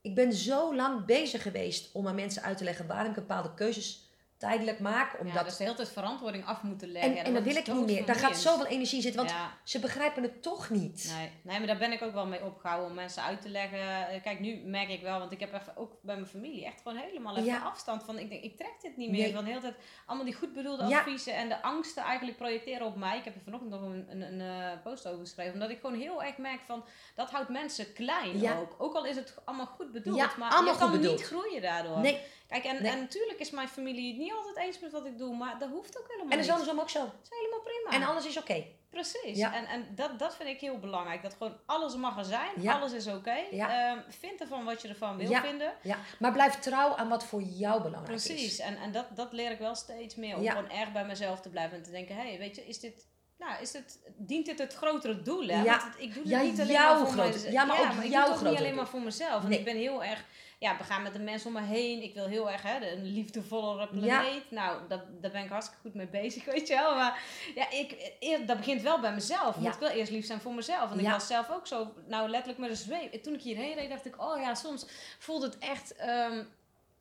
ik ben zo lang bezig geweest om aan mensen uit te leggen waarom ik bepaalde keuzes tijdelijk maak. Ja, Omdat, dus de hele tijd verantwoording af moeten leggen. en, Ja, en dat wil ik niet meer. Daar gaat zoveel energie in zitten, want Ja. ze begrijpen het toch niet. Nee. nee, maar daar ben ik ook wel mee opgehouden om mensen uit te leggen. Eh, Kijk, nu merk ik wel, want ik heb even ook bij mijn familie echt gewoon helemaal even Ja. afstand van. Ik denk, ik trek dit niet meer. Nee. Van de hele tijd allemaal die goed bedoelde Ja. adviezen en de angsten eigenlijk projecteren op mij. Ik heb er vanochtend nog een, een, een eh, post over geschreven. Omdat ik gewoon heel erg merk van, dat houdt mensen klein Ja. ook. Ook al is het allemaal goed bedoeld, Ja, maar allemaal je kan bedoeld. niet groeien daardoor. Nee, Kijk, en, Nee. en natuurlijk is mijn familie het niet altijd eens met wat ik doe, maar dat hoeft ook helemaal en dat is niet. andersom ook zo. Dat is helemaal prima. En alles is oké. Precies. Ja. En, en dat, dat vind ik heel belangrijk. Dat gewoon alles mag er zijn. Ja. Alles is oké. Ja. Ehm, vind ervan wat je ervan wil Ja. vinden. Ja. Maar blijf trouw aan wat voor jou belangrijk Precies. is. En, en dat, dat leer ik wel steeds meer. Om Ja. gewoon erg bij mezelf te blijven. En te denken, hé, hey, weet je, is dit... Nou, is het, dient dit het grotere doel? Hè? Ja. Want ik doe het Ja, niet alleen maar voor mezelf. ja, maar ook ik jouw doe het niet alleen doel. maar voor mezelf. En Nee. ik ben heel erg ja, begaan met de mensen om me heen. Ik wil heel erg hè, een liefdevollere planeet. Nou, dat, daar ben ik hartstikke goed mee bezig, weet je wel. Maar ja, ik, dat begint wel bij mezelf. Want Ja. ik wil eerst lief zijn voor mezelf. En ik was zelf ook zo, nou letterlijk met een zweep. Toen ik hierheen reed, dacht ik, oh ja, soms voelde het echt... ehm,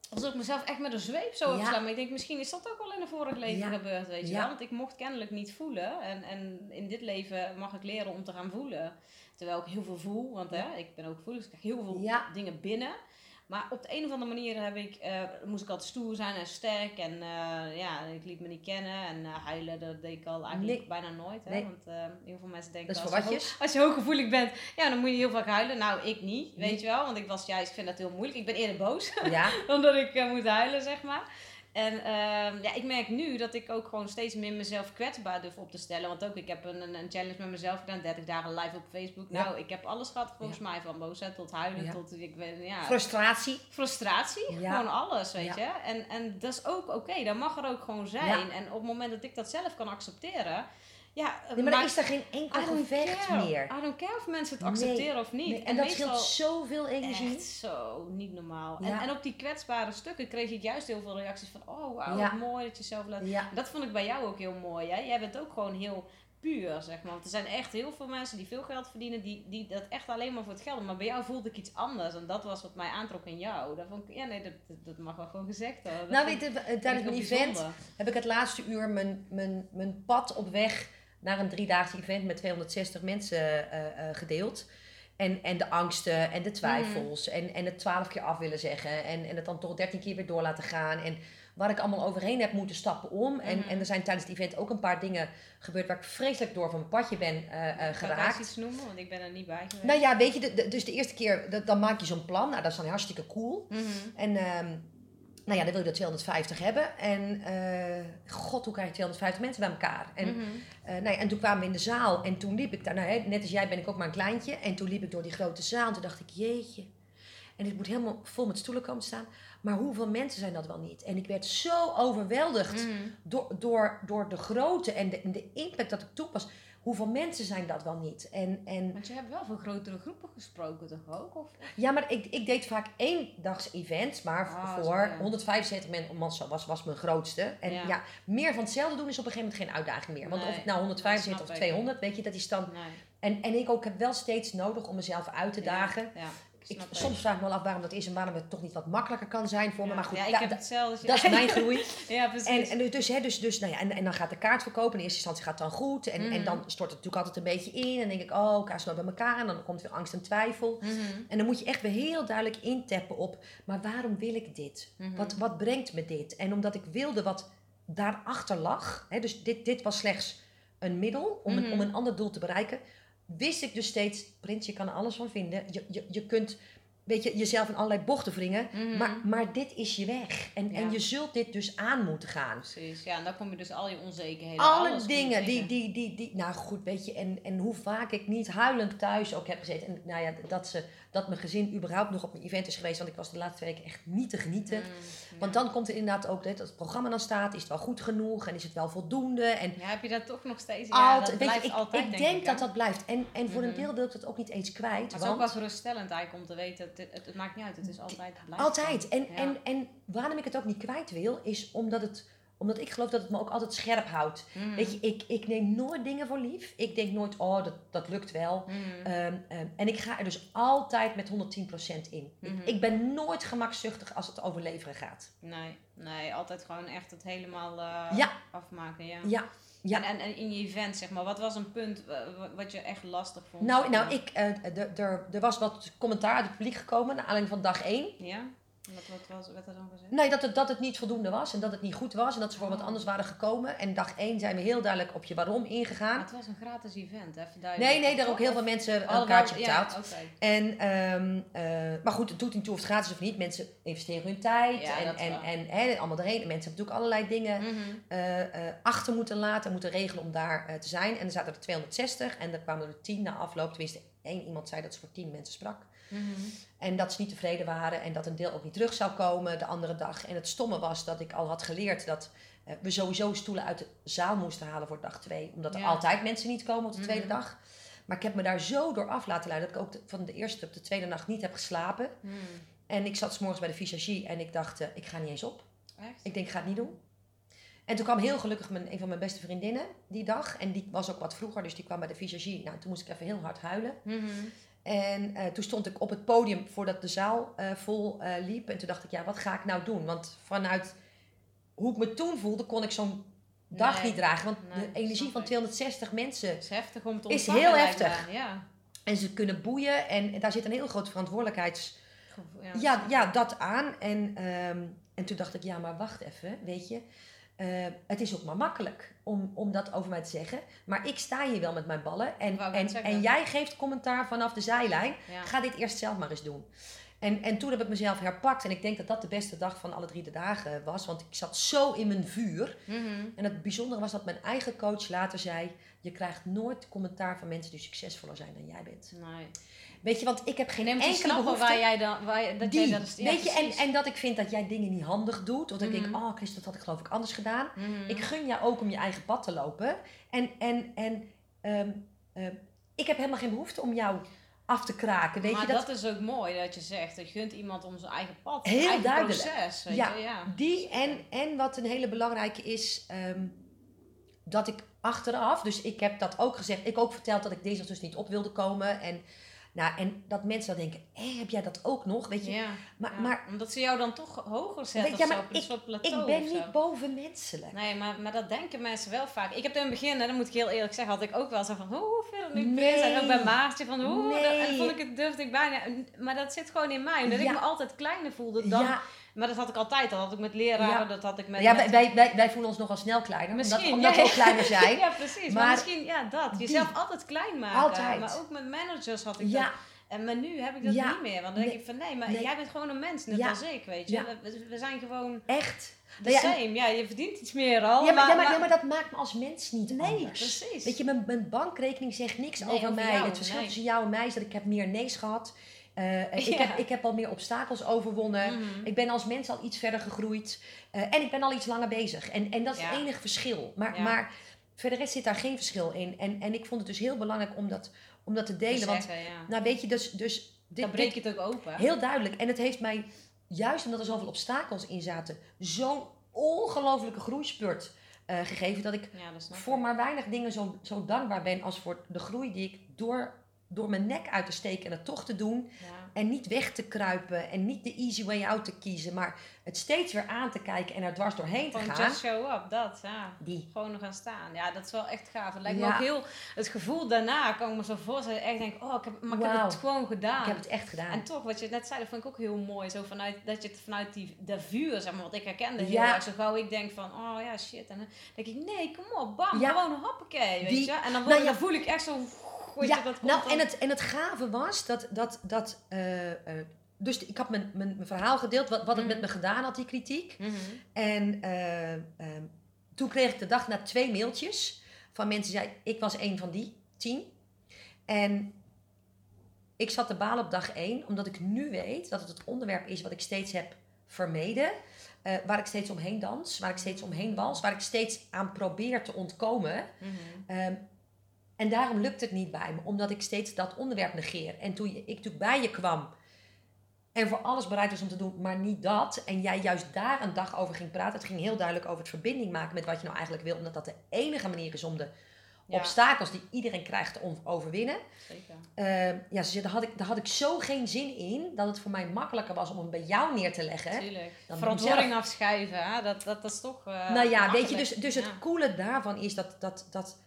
alsof ik mezelf echt met een zweep zo Ja. opslaan. Maar ik denk, misschien is dat ook wel in een vorig leven Ja. gebeurd, weet je Ja. wel. Want ik mocht kennelijk niet voelen. En, en in dit leven mag ik leren om te gaan voelen. Terwijl ik heel veel voel, want hè, ik ben ook gevoelig, dus ik krijg heel veel dingen binnen. Maar op de een of andere manier heb ik, eh, moest ik altijd stoer zijn en sterk. En eh, ja, ik liet me niet kennen. En eh, huilen, dat deed ik al eigenlijk Nee. bijna nooit. Hè? Nee. Want heel veel mensen denken, als, je hoog- als je hooggevoelig bent, ja, dan moet je heel vaak huilen. Nou, ik niet, weet Nee. je wel. Want ik was juist, ik vind dat heel moeilijk. Ik ben eerder boos Ja, dan dat ik moet huilen, zeg maar. En ehm, ja, ik merk nu dat ik ook gewoon steeds meer mezelf kwetsbaar durf op te stellen. Want ook, ik heb een, een, challenge met mezelf gedaan, 30 dagen live op Facebook. Ja. Nou, ik heb alles gehad volgens mij, van boosheid tot huilen, Ja. tot, ik weet, ja, frustratie. frustratie. Gewoon alles, weet je. En, en dat is ook oké, dat mag er ook gewoon zijn. En op het moment dat ik dat zelf kan accepteren, ja, Nee, maar dan is er geen enkel gevecht care. meer. I don't care of mensen het Nee. accepteren of niet. Nee, en dat scheelt zoveel energie. Echt zo, niet normaal. Ja. En, en op die kwetsbare stukken kreeg ik juist heel veel reacties van... Oh, wauw, Ja. mooi dat je zelf laat... Ja, Dat vond ik bij jou ook heel mooi. Hè? Jij bent ook gewoon heel puur, zeg maar. Want er zijn echt heel veel mensen die veel geld verdienen... Die, die dat echt alleen maar voor het geld doen. Maar bij jou voelde ik iets anders. En dat was wat mij aantrok in jou. Dat vond ik... Ja, nee, dat, dat, mag wel gewoon gezegd worden. Nou weet je, tijdens mijn event heb ik het laatste uur mijn, mijn, mijn pad op weg naar een driedaagse event met 260 mensen eh, eh, gedeeld. En, en de angsten en de twijfels. En, en het twaalf keer af willen zeggen. En, en het dan toch dertien keer weer door laten gaan. En waar ik allemaal overheen heb moeten stappen om. En, Mhm. en er zijn tijdens het event ook een paar dingen gebeurd waar ik vreselijk door van mijn padje ben Kan ik geraakt. eens iets noemen? Want ik ben er niet bij geweest. Nou ja, weet je, de- de- dus de eerste keer, dan maak je zo'n plan. Nou, dat is dan hartstikke cool. Mhm. En ehm, nou ja, dan wil je er 250 hebben. En eh, god, hoe krijg je 250 mensen bij elkaar? En, Mhm. eh, nou ja, en toen kwamen we in de zaal en toen liep ik daar, nou, hè, net als jij ben ik ook maar een kleintje. En toen liep ik door die grote zaal en toen dacht ik, jeetje. En dit moet helemaal vol met stoelen komen te staan. Maar hoeveel mensen zijn dat wel niet? En ik werd zo overweldigd Mhm. door, door, door de grootte en de, en de impact dat ik toepas. Hoeveel mensen zijn dat wel niet? En, en Want je hebt wel voor grotere groepen gesproken, toch ook? Of? Ja, maar ik, ik deed vaak één dags events, maar Ah, voor zo, ja. 175 men- mensen was, was mijn grootste. En ja. Ja. meer van hetzelfde doen is op een gegeven moment geen uitdaging meer. Want of ik nou 175 dat of snap ik. 200, weet je, dat is dan... Nee. En, en ik ook heb wel steeds nodig om mezelf uit te dagen. Ja, ja, ik soms vraag ik me wel af waarom dat is en waarom het toch niet wat makkelijker kan zijn voor me. Maar goed, ja, ik da- heb da- hetzelfde. dat is mijn groei. ja, precies. En, en dus, hè, dus, dus, nou ja, en, en dan gaat de kaart verkopen. In eerste instantie gaat het dan goed. En, en Mhm. dan stort het natuurlijk altijd een beetje in. En dan denk ik, oh, elkaar snel bij elkaar. En dan komt weer angst en twijfel. Mhm. En dan moet je echt weer heel duidelijk intappen op, maar waarom wil ik dit? Mhm. Wat, wat brengt me dit? En omdat ik wilde wat daarachter lag, hè, dus dit, dit was slechts een middel om, een, om een ander doel te bereiken, wist ik dus steeds, Prins, je kan er alles van vinden. Je, je, je kunt weet je, jezelf in allerlei bochten wringen. Mhm. Maar, maar dit is je weg. En, Ja. en je zult dit dus aan moeten gaan. Precies, ja, en dan kom je dus al je onzekerheden. Alle dingen die, die, die, die, nou goed, weet je, en, en hoe vaak ik niet huilend thuis ook heb gezeten. En nou ja, dat, ze, dat mijn gezin überhaupt nog op mijn event is geweest, want ik was de laatste weken echt niet te genieten. Mm, Want dan komt er inderdaad ook, dat het programma dan staat, is het wel goed genoeg en is het wel voldoende? En Ja, heb je dat toch nog steeds? Ja, altijd, dat je, blijft ik, altijd, ik denk, denk ik, dat dat blijft. En, en voor een Mhm. deel wil ik dat ook niet eens kwijt. Maar het is ook want- wel geruststellend eigenlijk om te weten, het, het, het maakt niet uit, het is altijd blijft Altijd. En, Ja. en, en waarom ik het ook niet kwijt wil, is omdat, het, omdat ik geloof dat het me ook altijd scherp houdt. Mhm. Weet je, ik, ik neem nooit dingen voor lief. Ik denk nooit, oh, dat, dat lukt wel. Mhm. Ehm, ehm, en ik ga er dus altijd met 110% in. Mhm. ik, ik ben nooit gemakzuchtig als het over leveren gaat. Nee, nee, altijd gewoon echt het helemaal eh, Ja. afmaken, ja. Ja, ja. En, in je event, zeg maar, wat was een punt wa- wat je echt lastig vond? Nou, nou ik, eh, er- er- er was wat commentaar uit het publiek gekomen, naar aanleiding van dag 1. Ja? Wat, wat was, werd er dan gezegd? Nee, dat het, dat het niet voldoende was en dat het niet goed was en dat ze voor wat Oh. anders waren gekomen. En dag 1 zijn we heel duidelijk op je waarom Maar ingegaan. het was een gratis event, even duidelijk. Nee, nee, daar ook heel veel mensen een kaartje betaald. Ja. En, ehm, eh, maar goed, het doet niet toe of het gratis of niet. Mensen investeren hun tijd Ja, en, en, en, hè, allemaal erheen. En mensen hebben natuurlijk allerlei dingen Mhm. eh, eh, achter moeten laten, moeten regelen om daar te zijn. En er zaten er 260 en er kwamen er 10 na afloop. Tenminste, één iemand zei dat ze voor 10 mensen sprak. Mhm. En dat ze niet tevreden waren en dat een deel ook niet terug zou komen de andere dag. En het stomme was dat ik al had geleerd dat eh, we sowieso stoelen uit de zaal moesten halen voor dag 2. Omdat er Ja. altijd mensen niet komen op de tweede Mhm. dag. Maar ik heb me daar zo door af laten leiden dat ik ook de- van de eerste op de tweede nacht niet heb geslapen. Mhm. En ik zat s'morgens bij de visagie en ik dacht, eh, ik ga niet eens op. Echt? Ik denk, ik ga het niet doen. En toen kwam heel gelukkig mijn, een van mijn beste vriendinnen die dag. En die was ook wat vroeger, dus die kwam bij de visagie. Nou, toen moest ik even heel hard huilen. En eh, toen stond ik op het podium voordat de zaal eh, vol eh, liep. En toen dacht ik, ja, wat ga ik nou doen? Want vanuit hoe ik me toen voelde, kon ik zo'n dag Nee. niet dragen. Want Nee, de energie van ik. 260 mensen is heftig om te Is heel heftig. Ja. en ze kunnen boeien. En daar zit een heel groot verantwoordelijkheids... Ja, ja ik. dat aan. En, ehm, en toen dacht ik, ja, maar wacht even, weet je. Eh, het is ook maar makkelijk om, om dat over mij te zeggen. Maar ik sta hier wel met mijn ballen. En, en, jij geeft commentaar vanaf de zijlijn. Ja. Ga dit eerst zelf maar eens doen. En, en toen heb ik mezelf herpakt. En ik denk dat dat de beste dag van alle drie de dagen was. Want ik zat zo in mijn vuur. Mhm. En het bijzondere was dat mijn eigen coach later zei... Je krijgt nooit commentaar van mensen die succesvoller zijn dan jij bent. Nee. Weet je, want ik heb geen enkele behoefte... waar jij dan... Waar je, dat Die, jij dat is, ja, weet je, en, precies. en dat ik vind dat jij dingen niet handig doet. Of dat ik Mhm. denk, oh Chris, dat had ik geloof ik anders gedaan. Mhm. Ik gun jou ook om je eigen pad te lopen. En, en, en ehm, ehm, ik heb helemaal geen behoefte om jou af te kraken. Weet maar je, dat... is ook mooi dat je zegt. Je gunt iemand om zijn eigen pad. Heel eigen duidelijk. proces. Weet Ja, je? ja. Die en, en wat een hele belangrijke is, ehm, dat ik achteraf, dus ik heb dat ook gezegd, ik ook verteld dat ik deze dus niet op wilde komen. En, nou, en dat mensen dan denken, hé, heb jij dat ook nog? Weet je, Ja, maar, ja. maar Omdat ze jou dan toch hoger zetten Weet of zo, op een soort ik plateau ben of zo. niet bovenmenselijk. Nee, maar, maar dat denken mensen wel vaak. Ik heb in het begin, hè, dat moet ik heel eerlijk zeggen, had ik ook wel zo van, hoe veel nu Nee. prins? En ook bij Maartje van, hoe? Nee. En vond ik het, durfde ik bijna. Maar dat zit gewoon in mij, omdat ik me altijd kleiner voelde dan... Maar dat had ik altijd, dat had ik met leraren, Ja. dat had ik met... ja met- wij, wij, wij, voelen ons nogal snel kleiner, Misschien, omdat, omdat ja. we ook kleiner zijn. ja, precies. Maar, Maar misschien, ja, dat. die- Jezelf altijd klein maken. Altijd. Maar ook met managers had ik Ja, dat. En maar nu heb ik dat Ja. niet meer. Want dan denk Nee. ik van, nee, maar Nee. jij bent gewoon een mens, net Ja. als ik, weet je. Ja. We, we zijn gewoon echt. ja, en- same. Ja, je verdient iets meer al. Ja, maar, ja, maar, maar dat maakt me als mens niet Nee, anders. precies. Weet je, mijn, mijn bankrekening zegt niks over mij. jou, het verschil tussen jou en mij is dat ik heb meer nee's gehad. Eh, ik, Ja. heb, ik heb al meer obstakels overwonnen. Mhm. Ik ben als mens al iets verder gegroeid. Eh, en ik ben al iets langer bezig. En, en dat is Ja. het enige verschil. Maar, Ja. maar verder zit daar geen verschil in. En, en ik vond het dus heel belangrijk om dat, om dat te delen. Want, zeggen, nou weet je, dus, dus dit, dan breek je het ook open. Heel duidelijk. En het heeft mij, juist omdat er zoveel obstakels in zaten, zo'n ongelofelijke groeispurt eh, gegeven. Dat ik dat voor maar weinig dingen zo, zo dankbaar ben als voor de groei die ik door, door mijn nek uit te steken en het toch te doen. Ja. En niet weg te kruipen en niet de easy way out te kiezen, maar het steeds weer aan te kijken en er dwars doorheen te gaan. just show up, dat, ja. Die. Gewoon nog gaan staan. Ja, dat is wel echt gaaf. Het lijkt Ja. me ook heel... Het gevoel daarna kan ik me zo voorstellen. Echt denk, oh, ik heb, maar ik heb het gewoon gedaan. Ik heb het echt gedaan. En toch, wat je net zei, dat vond ik ook heel mooi. Zo vanuit, dat je het vanuit die, de vuur, zeg maar, wat ik herkende heel erg. Zo gauw ik denk van, oh ja, shit. En dan denk ik, nee, kom op, bam, gewoon een hoppakee, weet Die- je. En dan, word, nou dan voel ik echt zo, ja, dat nou, en het, en het gave was dat, dat, dat eh, eh, dus ik had mijn, mijn, mijn verhaal gedeeld, wat, wat het Mhm. met me gedaan had, die kritiek. Mhm. En eh, ehm, toen kreeg ik de dag na twee mailtjes van mensen die zeiden, ik was een van die tien. En ik zat te balen op dag één, omdat ik nu weet dat het het onderwerp is wat ik steeds heb vermeden. waar ik steeds omheen dans, waar ik steeds omheen wals, waar ik steeds aan probeer te ontkomen. Mhm. Ehm, en daarom lukt het niet bij me, omdat ik steeds dat onderwerp negeer. En toen ik natuurlijk bij je kwam en voor alles bereid was om te doen, maar niet dat. En jij juist daar een dag over ging praten. Het ging heel duidelijk over het verbinding maken met wat je nou eigenlijk wil. Omdat dat de enige manier is om de Ja. obstakels die iedereen krijgt te overwinnen. Zeker. Ehm, ja, ze zei, daar had, ik, daar had ik zo geen zin in dat het voor mij makkelijker was om hem bij jou neer te leggen. Tuurlijk. Dan Verantwoording afschuiven, hè? Dat, dat, dat is toch. eh, nou ja, weet je, dus, dus het coole daarvan is dat, dat, dat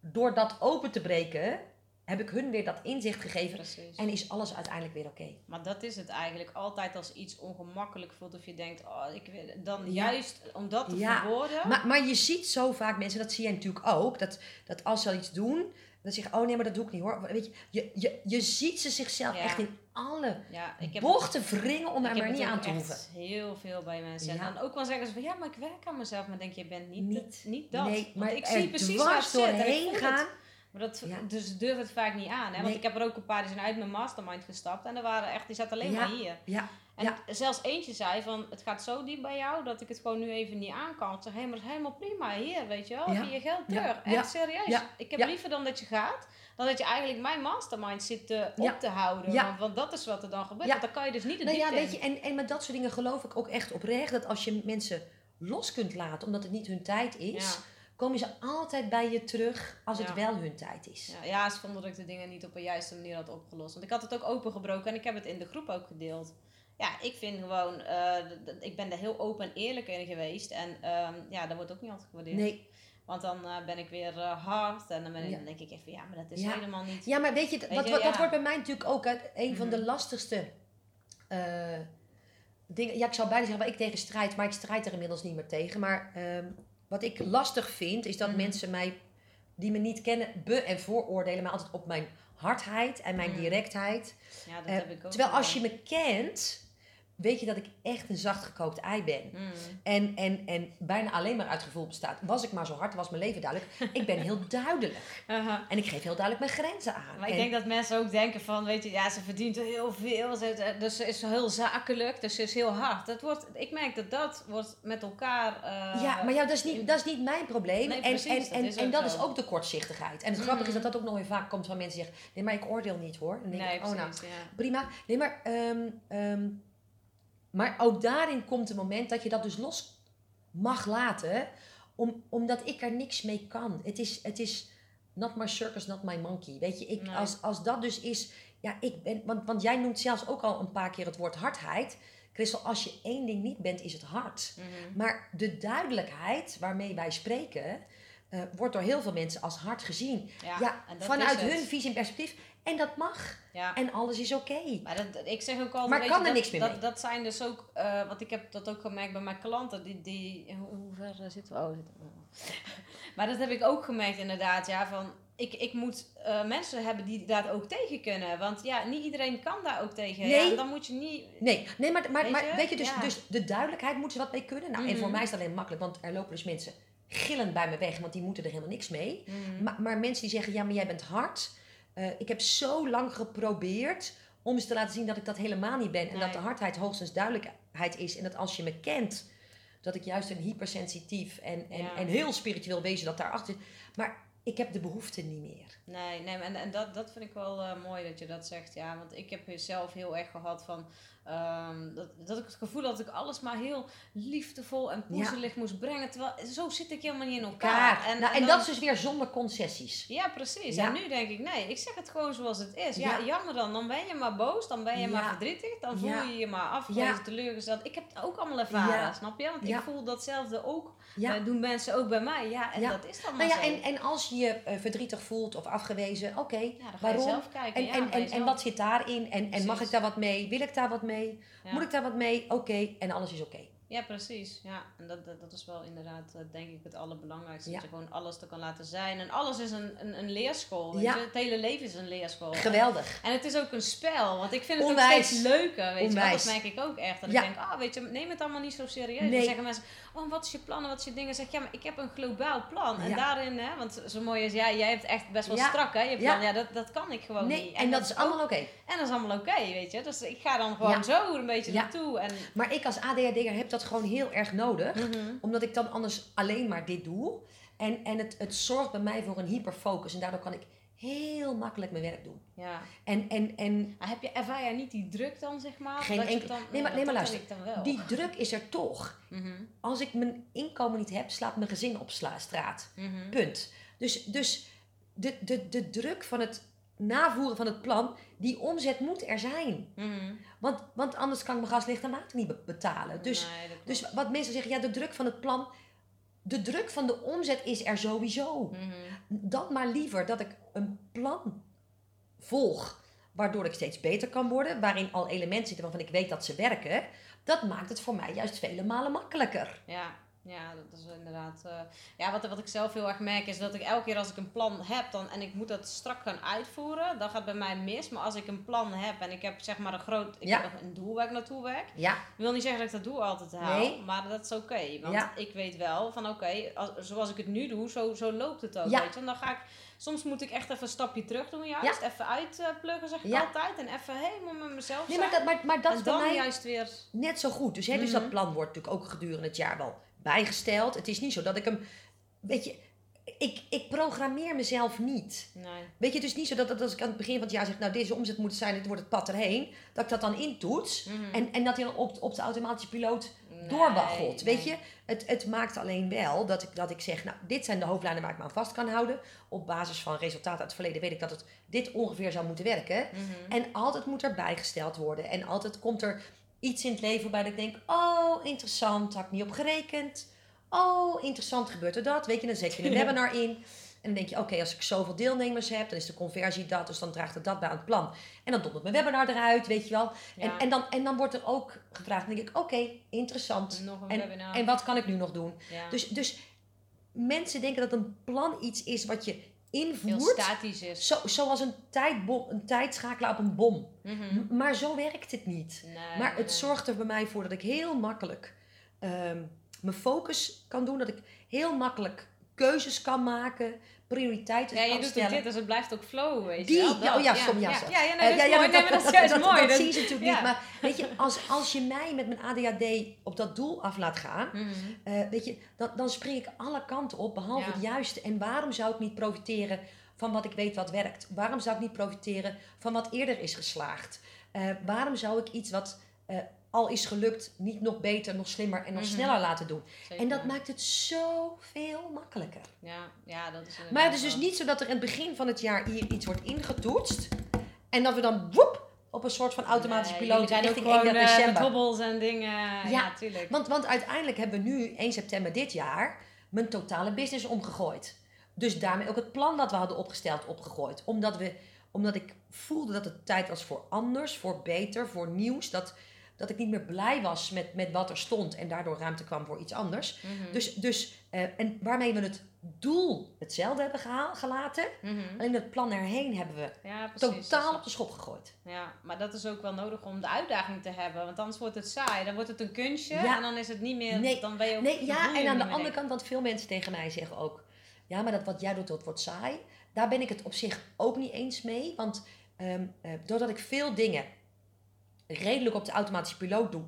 door dat open te breken, heb ik hun weer dat inzicht gegeven. Precies. En is alles uiteindelijk weer oké. Maar dat is het eigenlijk. Altijd als iets ongemakkelijk voelt of je denkt, oh, ik wil, dan Ja. juist om dat te Ja. verwoorden. Maar, maar je ziet zo vaak mensen, dat zie jij natuurlijk ook, dat, dat als ze al iets doen, dan zeggen oh nee, maar dat doe ik niet hoor. Weet je, je, je, je ziet ze zichzelf Ja. echt in alle ja, ik heb bochten wringen om daar maar niet aan te hoeven. heel veel bij mensen. Ja. En dan ook wel zeggen ze van, ja, maar ik werk aan mezelf. Maar denk je, je bent niet, Niet. niet, dat. Nee, Want maar ik zie precies waar ik doorheen het. Maar dat, Ja. Dus durven het vaak niet aan. Hè? Want Nee. ik heb er ook een paar die zijn uit mijn mastermind gestapt. En er waren echt, die zaten alleen Ja. maar hier. Ja, En zelfs eentje zei van, het gaat zo diep bij jou dat ik het gewoon nu even niet aan kan. Ik zeg, hé, maar dat is helemaal prima. Hier, weet je wel, je geld terug. Echt serieus. Ja. Ik heb liever dan dat je gaat, dan dat je eigenlijk mijn mastermind zit te, op te houden. Want, want dat is wat er dan gebeurt. Want dan kan je dus niet de nou ja, weet je, en, en met dat soort dingen geloof ik ook echt oprecht dat als je mensen los kunt laten, omdat het niet hun tijd is. Komen ze altijd bij je terug als het wel hun tijd is. Ja, ja, ze vonden dat ik de dingen niet op een juiste manier had opgelost. Want ik had het ook opengebroken en ik heb het in de groep ook gedeeld. Ja, ik vind gewoon, eh, ik ben daar heel open en eerlijk in geweest. En ehm, ja, dat wordt ook niet altijd gewaardeerd. Nee, Want dan eh, ben ik weer eh, hard en dan, ben ik, Ja. dan denk ik even, ja, maar dat is helemaal niet... Ja, maar weet je, wat, Weet wat, je, wat, ja. wordt bij mij natuurlijk ook hè, een van de Mhm. lastigste dingen. Ja, ik zou bijna zeggen waar ik tegen strijd, maar ik strijd er inmiddels niet meer tegen. Maar ehm, wat ik lastig vind, is dat Mhm. mensen mij, die me niet kennen, be- en vooroordelen, maar altijd op mijn hardheid en mijn Mhm. directheid. Ja, dat Eh, heb ik ook. terwijl als je me kent, weet je dat ik echt een zacht gekookt ei ben. Mm. En, en, en bijna alleen maar uit gevoel bestaat. Was ik maar zo hard, was mijn leven duidelijk. Ik ben heel duidelijk. En ik geef heel duidelijk mijn grenzen aan. Maar ik En- denk dat mensen ook denken van, weet je, ja, ze verdient heel veel, ze, dus ze is heel zakelijk, dus ze is heel hard. Dat wordt, ik merk dat dat wordt met elkaar... eh, ja, maar ja, dat, is niet, dat is niet mijn probleem. Nee, en precies, en, dat is en ook dat is ook de kortzichtigheid. En het grappige is dat dat ook nog weer vaak komt van mensen die zeggen... Nee, maar ik oordeel niet hoor. En dan denk nee, ik, oh nou, precies, ja. prima. Nee, maar, ehm, ehm, maar ook daarin komt het moment dat je dat dus los mag laten. Om, omdat ik er niks mee kan. Het is, het is not my circus, not my monkey. Weet je, ik, Nee. als, als dat dus is... Ja, ik ben... Want, want jij noemt zelfs ook al een paar keer het woord hardheid. Christel, als je één ding niet bent, is het hard. Mhm. Maar de duidelijkheid waarmee wij spreken, eh, wordt door heel veel mensen als hard gezien. Ja, vanuit hun visie en perspectief. En dat mag. Ja. En alles is oké. Maar dat, ik zeg ook altijd, Maar kan je, er dat, niks meer dat, mee? dat zijn dus ook, eh want ik heb dat ook gemerkt bij mijn klanten, die, die hoe, ver eh, zitten we? Oh, zitten we. Maar dat heb ik ook gemerkt inderdaad, ja, van ik, ik moet eh, mensen hebben die daar ook tegen kunnen. Want ja, niet iedereen kan daar ook tegen. Nee. Ja, dan moet je niet... Nee, nee maar, maar, Weet maar je? weet je, dus, Ja. dus de duidelijkheid moeten ze wat mee kunnen. Nou, en Mhm. voor mij is dat alleen makkelijk, want er lopen dus mensen gillend bij me weg, want die moeten er helemaal niks mee. Mhm. Maar, maar mensen die zeggen, ja, maar jij bent hard. Eh, ik heb zo lang geprobeerd om ze te laten zien dat ik dat helemaal niet ben. En Nee. dat de hardheid hoogstens duidelijkheid is. En dat als je me kent, dat ik juist een hypersensitief en, en, Ja. en heel spiritueel wezen dat daarachter zit. Maar ik heb de behoefte niet meer. Nee, nee en, en dat, dat vind ik wel eh, mooi dat je dat zegt. Ja, want ik heb zelf heel erg gehad van. Ehm, dat, dat ik het gevoel had dat ik alles maar heel liefdevol en poezelig moest brengen. Terwijl zo zit ik helemaal niet in elkaar. Kaar. En, nou, en dan- dat is dus weer zonder concessies. Ja, precies. Ja. En nu denk ik, nee, ik zeg het gewoon zoals het is. Ja, Ja. jammer dan. Dan ben je maar boos, dan ben je Ja. maar verdrietig, dan voel Ja. je je maar afgewezen, Ja. teleurgesteld. Ik heb het ook allemaal ervaren, Ja. snap je? Want Ja. ik voel datzelfde ook. Ja. Eh, doen mensen ook bij mij. Ja, en Ja. dat is dan maar Nou ja, zo. en, en als je je eh, verdrietig voelt of afgewezen, oké, ja, dan ga waarom? je zelf kijken. En, ja, en, en, en wat zit daarin? En, en mag ik daar wat mee? Wil ik daar wat mee? Ja. Moet ik daar wat mee? Oké, en alles is oké. Ja, precies. Ja, en dat, dat, dat is wel inderdaad, eh, denk ik, het allerbelangrijkste. Ja. Dat je gewoon alles er kan laten zijn. En alles is een, een, een leerschool. Weet Ja. je? Het hele leven is een leerschool. Geweldig. En het is ook een spel, want ik vind het ook Onwijs. steeds leuker, weet je. Dat merk ik ook echt. Dat Ja. ik denk, ah, weet je, neem het allemaal niet zo serieus. Nee. Dan zeggen mensen, oh, wat is je plan en wat is je dingen? Zeg ja, maar ik heb een globaal plan. En daarin, hè, want zo mooi is, ja, jij hebt echt best wel strak, hè, je plan. Ja, dat, dat kan ik gewoon Nee, niet. en dat is allemaal oké. En dat is allemaal oké, weet je. Dus ik ga dan gewoon zo een beetje naartoe. En, Maar ik als ADHD'er heb dat gewoon heel erg nodig. Mhm. Omdat ik dan anders alleen maar dit doe. En, en het, het zorgt bij mij voor een hyperfocus. En daardoor kan ik heel makkelijk mijn werk doen. ja. En, en, en Maar heb je, ervaar jij niet die druk dan, zeg maar? Geen enkel- dan- Nee, maar- nee, maar luister. die druk is er toch. Mhm. Als ik mijn inkomen niet heb, slaat mijn gezin op sla- straat. Mhm. Punt. Dus, dus de, de, de druk van het navoeren van het plan, die omzet moet er zijn. Mhm. Want, want anders kan ik mijn gas, licht en water niet be- betalen. Dus, Nee, dus wat mensen zeggen, ja, de druk van het plan, de druk van de omzet is er sowieso. Mhm. Dan maar liever dat ik een plan volg, waardoor ik steeds beter kan worden, waarin al elementen zitten waarvan ik weet dat ze werken. Dat maakt het voor mij juist vele malen makkelijker. Ja, ja, dat is inderdaad. eh, ja, wat, wat ik zelf heel erg merk is dat ik elke keer als ik een plan heb dan, en ik moet dat strak gaan uitvoeren, dan gaat bij mij mis. Maar als ik een plan heb en ik heb zeg maar een groot ik Ja. heb een doel waar ik naartoe werk, Ja, wil niet zeggen dat ik dat doel altijd haal, Nee. maar dat is oké. want Ja. ik weet wel van oké, als zoals ik het nu doe, zo, zo loopt het ook. Weet je? En dan ga ik, soms moet ik echt even een stapje terug doen, juist. Even uitpluggen, zeg ik altijd. En even helemaal met mezelf nee, maar dat, maar, maar dat en is bij dan mij juist weer. net zo goed. Dus, hè, dus Mhm. dat plan wordt natuurlijk ook gedurende het jaar wel bijgesteld. Het is niet zo dat ik hem, weet je, ik, ik programmeer mezelf niet. Nee. Weet je, dus niet zo dat, dat als ik aan het begin van het jaar zeg, nou deze omzet moet zijn, dit wordt het pad erheen, dat ik dat dan intoets. Mhm. En, en dat hij dan op, op de automatische piloot Nee, doorwaggelt. Weet nee. je, het, het maakt alleen wel dat ik, dat ik zeg, nou, dit zijn de hoofdlijnen waar ik me aan vast kan houden. Op basis van resultaten uit het verleden weet ik dat het dit ongeveer zou moeten werken. Mhm. En altijd moet er bijgesteld worden. En altijd komt er iets in het leven waarbij ik denk, oh, interessant, had ik niet op gerekend. Oh, interessant, gebeurt er dat? Weet je, dan zet je een webinar in. En dan denk je, oké, als ik zoveel deelnemers heb, dan is de conversie dat, dus dan draagt het dat bij aan het plan. En dan dondert mijn webinar eruit, weet je wel. En, Ja. en, dan, en dan wordt er ook gevraagd, dan denk ik, oké, interessant. Nog een En, webinar. en wat kan ik nu nog doen? ja. Dus, dus mensen denken dat een plan iets is wat je heel invoert. statisch is. Zo, zoals een, tijdbom, een tijdschakelaar op een bom. Mhm. Maar zo werkt het niet. Nee, Maar het nee. zorgt er bij mij voor dat ik heel makkelijk ehm, mijn focus kan doen. Dat ik heel makkelijk keuzes kan maken, prioriteiten Ja, je doet stellen. dit, dus het blijft ook flow, weet Die, je wel. ja, dat. oh ja, stom, ja, ja, ja, ja, Eh, nee, dat is mooi. Nee, maar dat is mooi. Dat, Dat- zien ze natuurlijk ja. niet. Maar weet je, als, als je mij met mijn ADHD op dat doel af laat gaan, Mhm. eh, weet je, dan, dan spring ik alle kanten op, behalve Ja. het juiste. En waarom zou ik niet profiteren van wat ik weet wat werkt? Waarom zou ik niet profiteren van wat eerder is geslaagd? Eh, waarom zou ik iets wat al is gelukt niet nog beter, nog slimmer en nog Mhm. sneller laten doen? Zeker. En dat maakt het zoveel makkelijker. Ja, ja, dat is Maar het is dus wel. niet zo dat er in het begin van het jaar hier iets wordt ingetoetst. En dat we dan woep, op een soort van automatische Nee, piloot richting gewoon 31 eh, met december. hobbels en dingen. Ja, Ja, tuurlijk. Want, want uiteindelijk hebben we nu 1 september dit jaar mijn totale business omgegooid. Dus daarmee ook het plan dat we hadden opgesteld opgegooid. Omdat, we, omdat ik voelde dat het tijd was voor anders, voor beter, voor nieuws. Dat, dat ik niet meer blij was met, met wat er stond en daardoor ruimte kwam voor iets anders. Mhm. Dus, dus eh, en waarmee we het doel hetzelfde hebben gehaal, gelaten. Mhm. Alleen het plan erheen hebben we Ja, precies. totaal op de schop gegooid. Ja, maar dat is ook wel nodig om de uitdaging te hebben. Want anders wordt het saai. Dan wordt het een kunstje. Ja. En dan is het niet meer... Nee. Dan ben je ook... Nee, ja, en aan de andere kant, want veel mensen tegen mij zeggen ook... Ja, maar dat wat jij doet, dat wordt saai. Daar ben ik het op zich ook niet eens mee. Want ehm, eh, doordat ik veel dingen redelijk op de automatische piloot doe...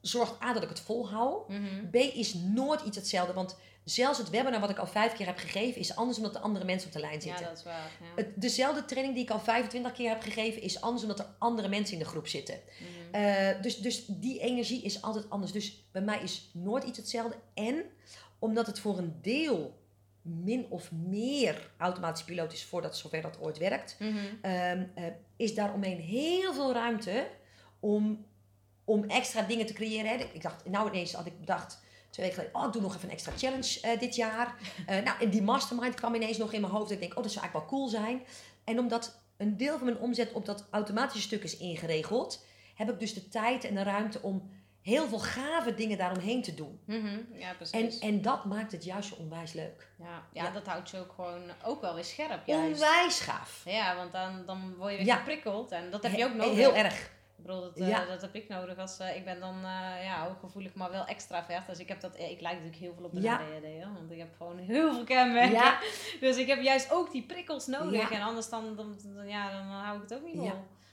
zorgt A dat ik het volhoud. Mhm. B is nooit iets hetzelfde. Want zelfs het webinar wat ik al vijf keer heb gegeven... is anders omdat de andere mensen op de lijn Ja, zitten. dat is waar. Ja. Het, dezelfde training die ik al 25 keer heb gegeven... is anders omdat er andere mensen in de groep zitten. Mhm. Eh, dus, dus die energie is altijd anders. Dus bij mij is nooit iets hetzelfde. En omdat het voor een deel min of meer automatische piloot is voordat zover dat ooit werkt, ehm, eh, is daaromheen heel veel ruimte om, om extra dingen te creëren. Hè. Ik dacht, nou ineens had ik bedacht, twee weken geleden, oh, ik doe nog even een extra challenge eh, dit jaar. Eh, nou, en die mastermind kwam ineens nog in mijn hoofd. Ik denk, oh, dat zou eigenlijk wel cool zijn. En omdat een deel van mijn omzet op dat automatische stuk is ingeregeld, heb ik dus de tijd en de ruimte om heel veel gave dingen daaromheen te doen. Mhm, Ja, En, precies. en dat maakt het juist zo onwijs leuk. ja, ja, Ja. dat houdt je ook gewoon ook wel weer scherp juist. Onwijs gaaf. Ja, want dan, dan word je weer Ja. geprikkeld en dat heb je ook nodig. Heel erg. Ik bedoel, dat, eh, dat heb ik nodig. Als, eh, ik ben dan eh, ja, hooggevoelig, maar wel extravert. Dus ik heb dat, ik lijk natuurlijk heel veel op de Ja. ADHD, want ik heb gewoon heel veel kenmerken. Ja. Dus ik heb juist ook die prikkels nodig. En anders dan, dan, dan- ja, dan hou ik het ook niet vol.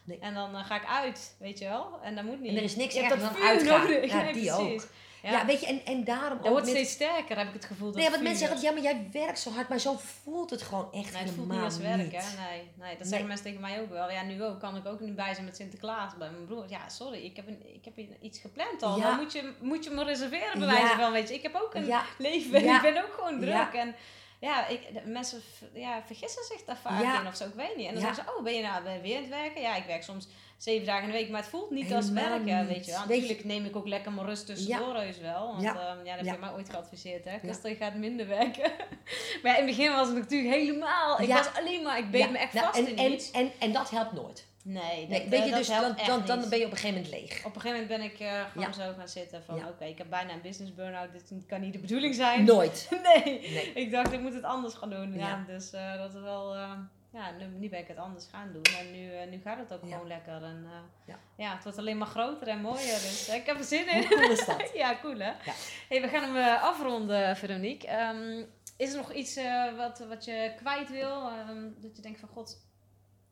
Nee. En dan eh, ga ik uit, weet je wel. En dat moet niet. En er is niks dat dan uitgaan. nodig. Ja, Nee, die precies. ook. Ja. Ja, weet je, en, en daarom dat ook wordt met- steeds sterker, heb ik het gevoel. Dat Nee, want mensen zeggen, ja, maar jij werkt zo hard, maar zo voelt het gewoon echt Nee, het voelt niet als werk, niet. hè? Nee, nee, dat Nee. zeggen mensen tegen mij ook wel. Ja, nu ook. Kan ik ook niet bij zijn met Sinterklaas bij mijn broer. Ja, sorry, ik heb, een, ik heb iets gepland al. Ja. Dan moet je, moet je me reserveren, bij Ja. wijze van, weet je. Ik heb ook een leven. Ik ben ook gewoon druk. En ja, ik, de- mensen ja, vergissen zich daar vaak Ja. in of zo. Ik weet niet. En dan Ja. zeggen ze, oh, ben je nou weer weer aan het werken? Ja, ik werk soms zeven dagen in de week, maar het voelt niet als werken, niet. weet je wel. Natuurlijk neem ik ook lekker mijn rust tussendoor heus wel. Want Ja. ja, ja dat heb Ja. je mij ooit geadviseerd, hè. Ja. Christel, je gaat minder werken. maar ja, in het begin was het natuurlijk helemaal... Ik Ja. was alleen maar... Ik beet Ja, me echt vast en, in en, iets. en, en dat helpt nooit. Nee, dat, Nee, eh, weet je, dat dus dan, dan, dan ben je op een gegeven moment leeg. Op een gegeven moment ben ik eh, gewoon Ja. zo gaan zitten van... Ja. Oké, ik heb bijna een business burn-out. Dit kan niet de bedoeling zijn. Nooit. Nee. Nee. Ik dacht, ik moet het anders gaan doen. Ja, Ja. dus eh, dat is wel... ja, nu, nu ben ik het anders gaan doen. En nu, nu gaat het ook gewoon lekker. En Ja. ja. het wordt alleen maar groter en mooier. Dus ik heb er zin in. Hoe cool is dat? ja, cool hè? Ja. Hey, we gaan hem afronden, Veronique. Ehm, is er nog iets wat, wat je kwijt wil? Ehm, dat je denkt van, god,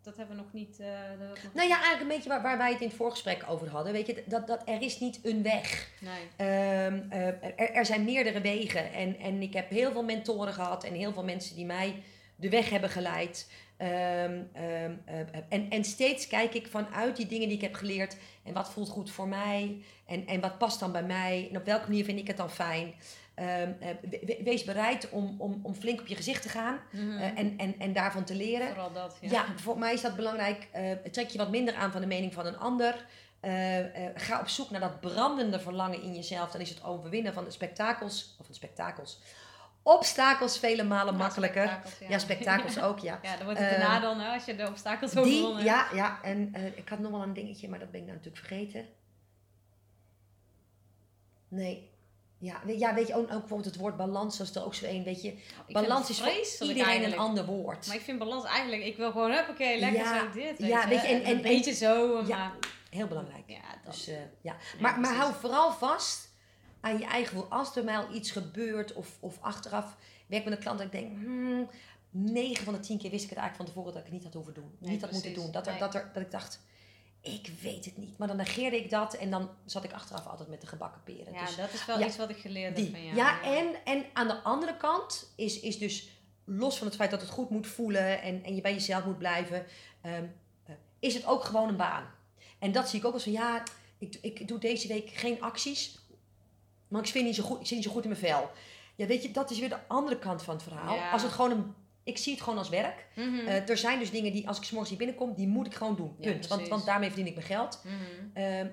dat hebben we nog niet... eh, we nog Nou ja, eigenlijk een beetje waar, waar wij het in het voorgesprek over hadden. Weet je, dat, dat er is niet een weg. Nee. Ehm, eh, er, er zijn meerdere wegen. En, en ik heb heel veel mentoren gehad en heel veel mensen die mij de weg hebben geleid. Ehm, ehm, eh, en, en steeds kijk ik vanuit die dingen die ik heb geleerd. En wat voelt goed voor mij? En, en wat past dan bij mij? En op welke manier vind ik het dan fijn? Ehm, eh, we- we- wees bereid om, om, om flink op je gezicht te gaan. Mhm. eh, en, en, en daarvan te leren. Vooral dat, ja. Ja, voor mij is dat belangrijk. Eh, trek je wat minder aan van de mening van een ander. Eh, ga op zoek naar dat brandende verlangen in jezelf. Dan is het overwinnen van de spektakels, of van spektakels, obstakels vele malen Ja, makkelijker. spektakels, Ja, spektakels ook, ja. Ja, dan wordt het Ehm, een nadeel hè, als je de obstakels overwonnen ja, ja. En ik had nog wel een dingetje, maar dat ben ik nou natuurlijk vergeten. Nee. Ja, ja, weet je, ook, ook bijvoorbeeld het woord balans, dat is er ook zo één, weet je. Ik balans is voor iedereen een ander woord. Maar ik vind balans eigenlijk, ik wil gewoon, huppakee, lekker Ja, zo dit, weet ja, weet je, en- een en- beetje zo, ja, maar... Heel belangrijk. Ja, dat. Dus, eh, ja. Maar, maar hou vooral vast aan je eigen gevoel. Als er mij al iets gebeurt of, of achteraf werk met een klant dat ik denk, hmm, 9 van de 10 keer wist ik het eigenlijk van tevoren dat ik het niet had hoeven doen. Nee, niet had moeten doen. Dat, er, Nee. dat, er, dat ik dacht, ik weet het niet. Maar dan negeerde ik dat en dan zat ik achteraf altijd met de gebakken peren. ja, dus dat is wel ja, iets wat ik geleerd heb van Ja, jou. En, en aan de andere kant is, is dus, los van het feit dat het goed moet voelen en, en je bij jezelf moet blijven, ehm, eh, is het ook gewoon een baan. En dat zie ik ook als van, ja, ik, ik doe deze week geen acties, maar ik, vind niet zo goed, ik zit niet zo goed in mijn vel. Ja, weet je, dat is weer de andere kant van het verhaal. Ja. Als het gewoon een, ik zie het gewoon als werk. Mhm. Eh, er zijn dus dingen die, als ik 's morgens hier binnenkom, die moet ik gewoon doen. Ja, Punt. want, want daarmee verdien ik mijn geld. Mhm. Ehm,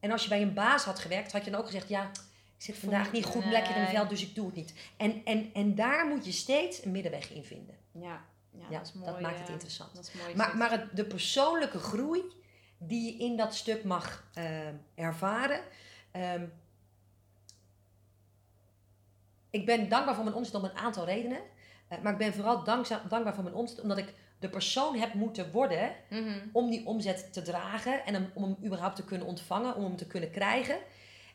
en als je bij een baas had gewerkt, had je dan ook gezegd: Ja, ik zit vandaag niet goed lekker in mijn vel, dus ik doe het niet. En, en, en daar moet je steeds een middenweg in vinden. Ja, ja, Ja, dat is mooi. dat maakt het eh, interessant. Dat is mooi. Maar, maar het, de persoonlijke groei die je in dat stuk mag ehm, ervaren. ehm, ik ben dankbaar voor mijn omzet om een aantal redenen. Eh, maar ik ben vooral dankza- dankbaar voor mijn omzet omdat ik de persoon heb moeten worden Mhm. om die omzet te dragen en om, om hem überhaupt te kunnen ontvangen, om hem te kunnen krijgen.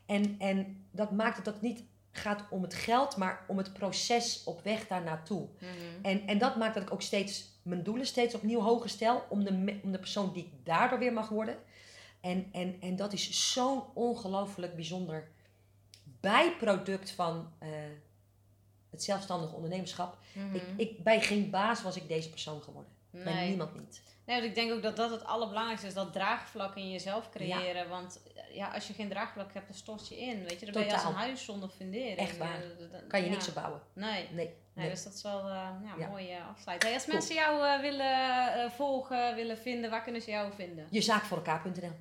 En, en dat maakt het dat het niet gaat om het geld, maar om het proces op weg daar naartoe. Mhm. En, en dat maakt dat ik ook steeds mijn doelen steeds opnieuw hoger stel om de, om de persoon die ik daardoor weer mag worden. En, en, en dat is zo'n ongelooflijk bijzonder bijproduct van eh, het zelfstandig ondernemerschap. Mhm. Ik, ik, bij geen baas was ik deze persoon geworden. Bij niemand niet. Nee, want ik denk ook dat dat het allerbelangrijkste is, dat draagvlak in jezelf creëren. Want eh, ja, als je geen draagvlak hebt, dan stort je in. Weet je, dan ben je als een huis zonder fundering. Echt waar. Eh, Kan je ja. niks opbouwen. Nee. Nee. Nee, nee. dus dat is wel eh ja, Ja. mooi. Hey, als Cool. mensen jou willen volgen, willen vinden, waar kunnen ze jou vinden? Jezaakvoorelkaar.nl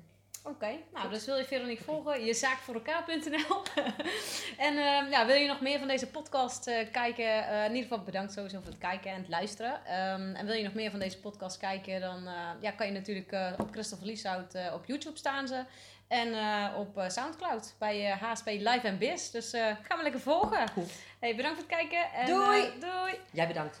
Oké, nou dus wil je Veronique volgen, jezaakvoorelkaar.nl En uh, ja, wil je nog meer van deze podcast uh, kijken? Uh, in ieder geval bedankt sowieso voor het kijken en het luisteren. Um, en wil je nog meer van deze podcast kijken, dan ja, kan je natuurlijk op Christopher Lieshout op YouTube staan ze. En op Soundcloud bij HSP Live en Biz. Dus ga me lekker volgen. Hey, bedankt voor het kijken. En, doei! doei! Jij bedankt.